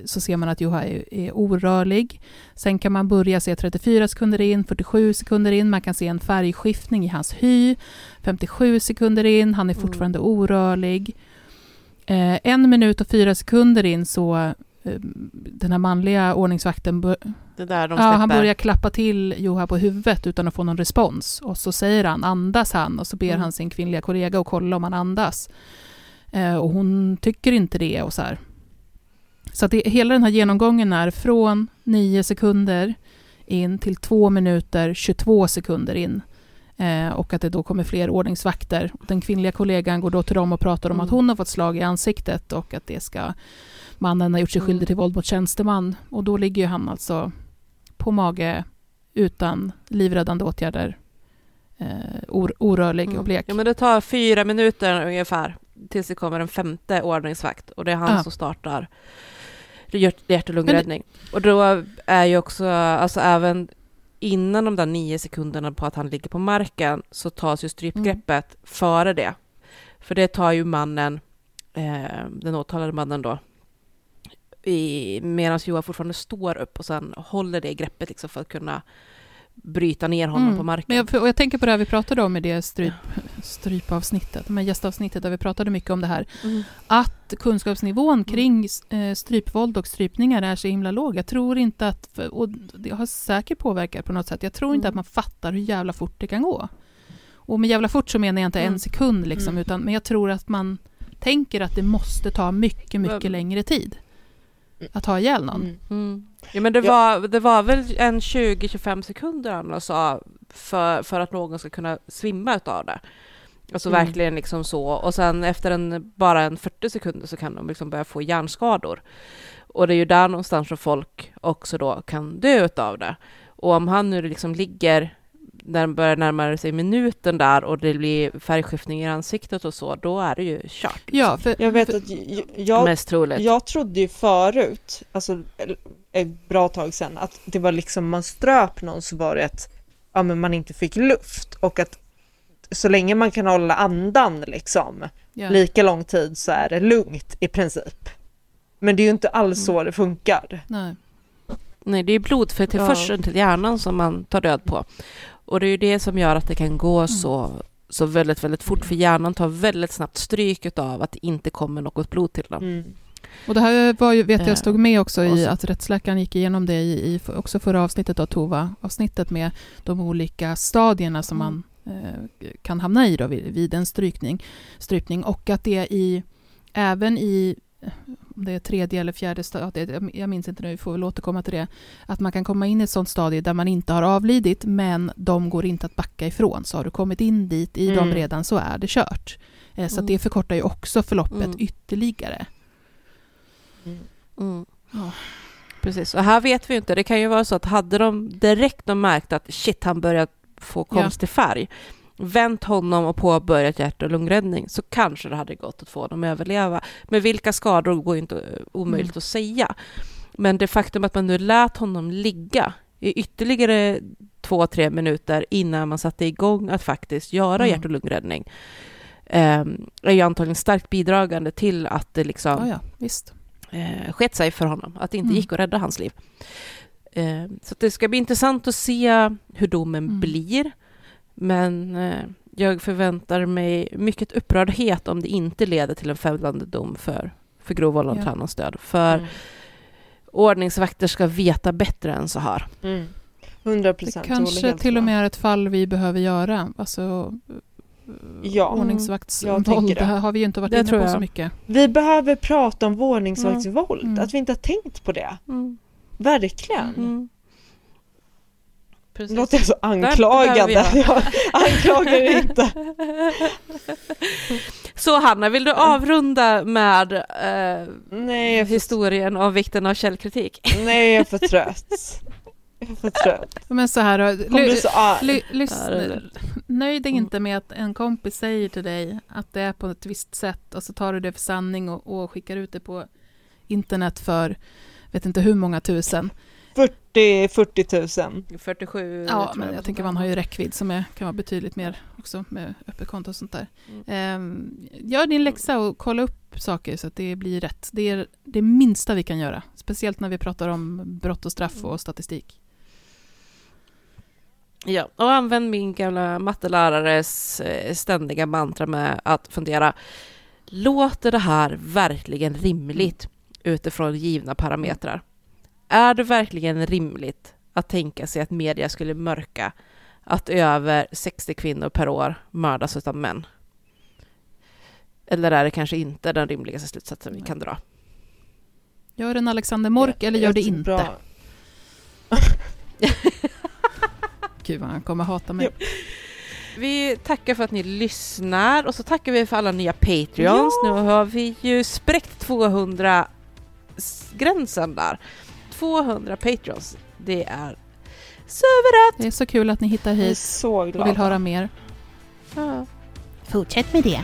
Speaker 1: så ser man att Juha är, är orörlig. Sen kan man börja se 34 sekunder in, 47 sekunder in, man kan se en färgskiftning i hans hy. 57 sekunder in, han är mm. fortfarande mm. orörlig. Eh, en minut och fyra sekunder in så eh, den här manliga ordningsvakten bör, ja, han börjar klappa till Joha på huvudet utan att få någon respons. Och så säger han, andas han? Och så ber mm. han sin kvinnliga kollega att kolla om han andas. Eh, och hon tycker inte det och så här. Så att det, hela den här genomgången är från 9 sekunder in till 2 minuter 22 sekunder in. Eh, och att det då kommer fler ordningsvakter. Den kvinnliga kollegan går då till dem och pratar om
Speaker 2: Mm.
Speaker 1: att hon har fått slag i ansiktet och att det ska mannen har gjort sig
Speaker 2: Mm.
Speaker 1: skyldig till våld mot tjänsteman. Och då ligger ju han alltså på mage utan livräddande åtgärder, eh, or, orörlig och
Speaker 2: Mm.
Speaker 1: blek.
Speaker 2: Ja, men det tar fyra minuter ungefär tills det kommer en femte ordningsvakt och det är han
Speaker 1: Ja.
Speaker 2: som startar hjärt och lungräddning. Och då är ju också, alltså även innan de där nio sekunderna på att han ligger på marken så tas ju strypgreppet
Speaker 1: Mm.
Speaker 2: före det. För det tar ju mannen, eh, den åtalade mannen då, medan Johan fortfarande står upp och sen håller det greppet liksom för att kunna bryta ner honom
Speaker 1: Mm.
Speaker 2: på marken.
Speaker 1: Men jag, och jag tänker på det här vi pratade om i det stryp, strypavsnittet, men gästavsnittet där vi pratade mycket om det här.
Speaker 2: Mm.
Speaker 1: Att kunskapsnivån kring eh, strypvåld och strypningar är så himla låg. Jag tror inte att, och det har säkert påverkat på något sätt, jag tror inte
Speaker 2: Mm.
Speaker 1: att man fattar hur jävla fort det kan gå. Och med jävla fort så menar jag inte
Speaker 2: Mm.
Speaker 1: en sekund, liksom,
Speaker 2: Mm.
Speaker 1: utan, men jag tror att man tänker att det måste ta mycket, mycket längre tid att ha ihjäl någon.
Speaker 3: Mm.
Speaker 2: Mm. Ja, men det,
Speaker 3: Ja.
Speaker 2: var, det var väl en 20-25 sekunder han sa för, för att någon ska kunna svimma utav det. Alltså
Speaker 3: Mm.
Speaker 2: verkligen liksom så. Och sen efter en, bara en 40 sekunder så kan de liksom börja få hjärnskador. Och det är ju där någonstans som folk också då kan dö utav det. Och om han nu liksom ligger när den börjar närma sig minuten där och det blir färgskiftning i ansiktet och så, då är det ju kört.
Speaker 1: Ja, för,
Speaker 3: Jag vet
Speaker 1: för,
Speaker 3: att jag, jag,
Speaker 2: Mest troligt.
Speaker 3: jag trodde ju förut, alltså ett bra tag sedan, att det var liksom man ströp någon så var det att ja, men man inte fick luft och att så länge man kan hålla andan liksom
Speaker 1: ja.
Speaker 3: lika lång tid så är det lugnt i princip. Men det är ju inte alls
Speaker 2: Mm.
Speaker 3: så det funkar.
Speaker 1: Nej.
Speaker 2: Nej, det är blodförtillförseln
Speaker 3: Ja.
Speaker 2: till hjärnan som man tar död på. Och det är ju det som gör att det kan gå så, så väldigt, väldigt fort, för hjärnan tar väldigt snabbt stryk av att det inte kommer något blod till den.
Speaker 3: Mm.
Speaker 1: Och det här var ju, vet
Speaker 2: Eh,
Speaker 1: jag stod med också i att rättsläkaren gick igenom det i, i också förra avsnittet av Tova-avsnittet med de olika stadierna som
Speaker 2: Mm.
Speaker 1: man eh, kan hamna i då vid, vid en strykning, strypning och att det i, även i om det är tredje eller fjärde stadiet, jag- minns inte nu, vi får väl återkomma till det, att man kan komma in i ett sånt stadie där man inte har avlidit, men de går inte att backa ifrån. Så har du kommit in dit i dem
Speaker 3: Mm.
Speaker 1: redan så är det kört. Eh, Så
Speaker 2: Mm.
Speaker 1: det förkortar ju också förloppet
Speaker 2: Mm.
Speaker 1: ytterligare.
Speaker 2: Mm.
Speaker 1: Ja.
Speaker 2: Precis, och här vet vi ju inte. Det kan ju vara så att hade de direkt de märkt att shit, han börjar få
Speaker 1: Ja.
Speaker 2: konstig färg, vänt honom och påbörjat hjärt och lungräddning, så kanske det hade gått att få honom att överleva. Men vilka skador går ju inte eh, omöjligt
Speaker 1: Mm.
Speaker 2: att säga. Men det faktum att man nu lät honom ligga i ytterligare två, tre minuter innan man satte igång att faktiskt göra
Speaker 1: Mm.
Speaker 2: hjärt och lungräddning eh, är ju antagligen starkt bidragande till att det liksom
Speaker 1: Ja, ja, visst.
Speaker 2: Eh, skett sig för honom, att det inte
Speaker 1: Mm.
Speaker 2: gick att rädda hans liv. Eh, så att det ska bli intressant att se hur domen
Speaker 1: Mm.
Speaker 2: blir. Men eh, jag förväntar mig mycket upprördhet om det inte leder till en fällande dom för, för grov vållande
Speaker 1: Ja.
Speaker 2: till annans död. För
Speaker 3: Mm.
Speaker 2: ordningsvakter ska veta bättre än så här.
Speaker 3: Mm. 100
Speaker 1: Det
Speaker 3: procent.
Speaker 1: kanske till och med är ett fall vi behöver göra. Alltså,
Speaker 3: Ja,
Speaker 1: ordningsvaktsvåld,
Speaker 3: jag tänker
Speaker 1: det har vi ju inte varit
Speaker 2: Det
Speaker 1: inne på
Speaker 2: jag.
Speaker 1: så mycket.
Speaker 3: Vi behöver prata om vårdningsvaktsvåld,
Speaker 1: Mm.
Speaker 3: att vi inte har tänkt på det.
Speaker 2: Mm.
Speaker 3: Verkligen.
Speaker 2: Mm. Precis.
Speaker 3: låter jag så anklagande.
Speaker 2: göra.
Speaker 3: Jag anklagar inte.
Speaker 2: Så Hanna, vill du avrunda med eh,
Speaker 3: Nej, jag för,
Speaker 2: historien om vikten av källkritik?
Speaker 3: nej, jag är för trött. Jag är för trött.
Speaker 1: Men så här,
Speaker 3: kommer bli
Speaker 1: ly,
Speaker 3: så arg.
Speaker 1: lyssna, nöj dig
Speaker 2: Mm.
Speaker 1: inte med att en kompis säger till dig att det är på ett visst sätt och så tar du det för sanning och, och skickar ut det på internet för vet inte hur många tusen.
Speaker 3: 40, 40 000.
Speaker 2: 47
Speaker 1: Ja, men
Speaker 2: jag.
Speaker 1: jag tänker man har ju räckvidd som är, kan vara betydligt mer också med öppet konto och sånt där.
Speaker 2: Mm.
Speaker 1: Ehm, gör din läxa och kolla upp saker så att det blir rätt. Det är det minsta vi kan göra, speciellt när vi pratar om brott och straff och statistik.
Speaker 2: Ja, och använd min gamla mattelärares eh, ständiga mantra med att fundera. Låter det här verkligen rimligt utifrån givna parametrar? Är det verkligen rimligt att tänka sig att media skulle mörka att över 60 kvinnor per år mördas av män? Eller är det kanske inte den rimligaste slutsatsen vi kan dra?
Speaker 1: Gör en Alexander Mork eller gör det inte? [laughs] [laughs] Gud vad han kommer hata mig.
Speaker 2: Vi tackar för att ni lyssnar och så tackar vi för alla nya Patreons. Nu har vi ju spräckt 200-gränsen där. 200 Patreons, det är suveränt!
Speaker 1: Det är så kul att ni hittar hit
Speaker 3: så glad.
Speaker 1: och vill höra mer.
Speaker 2: Ja.
Speaker 1: Fortsätt med det.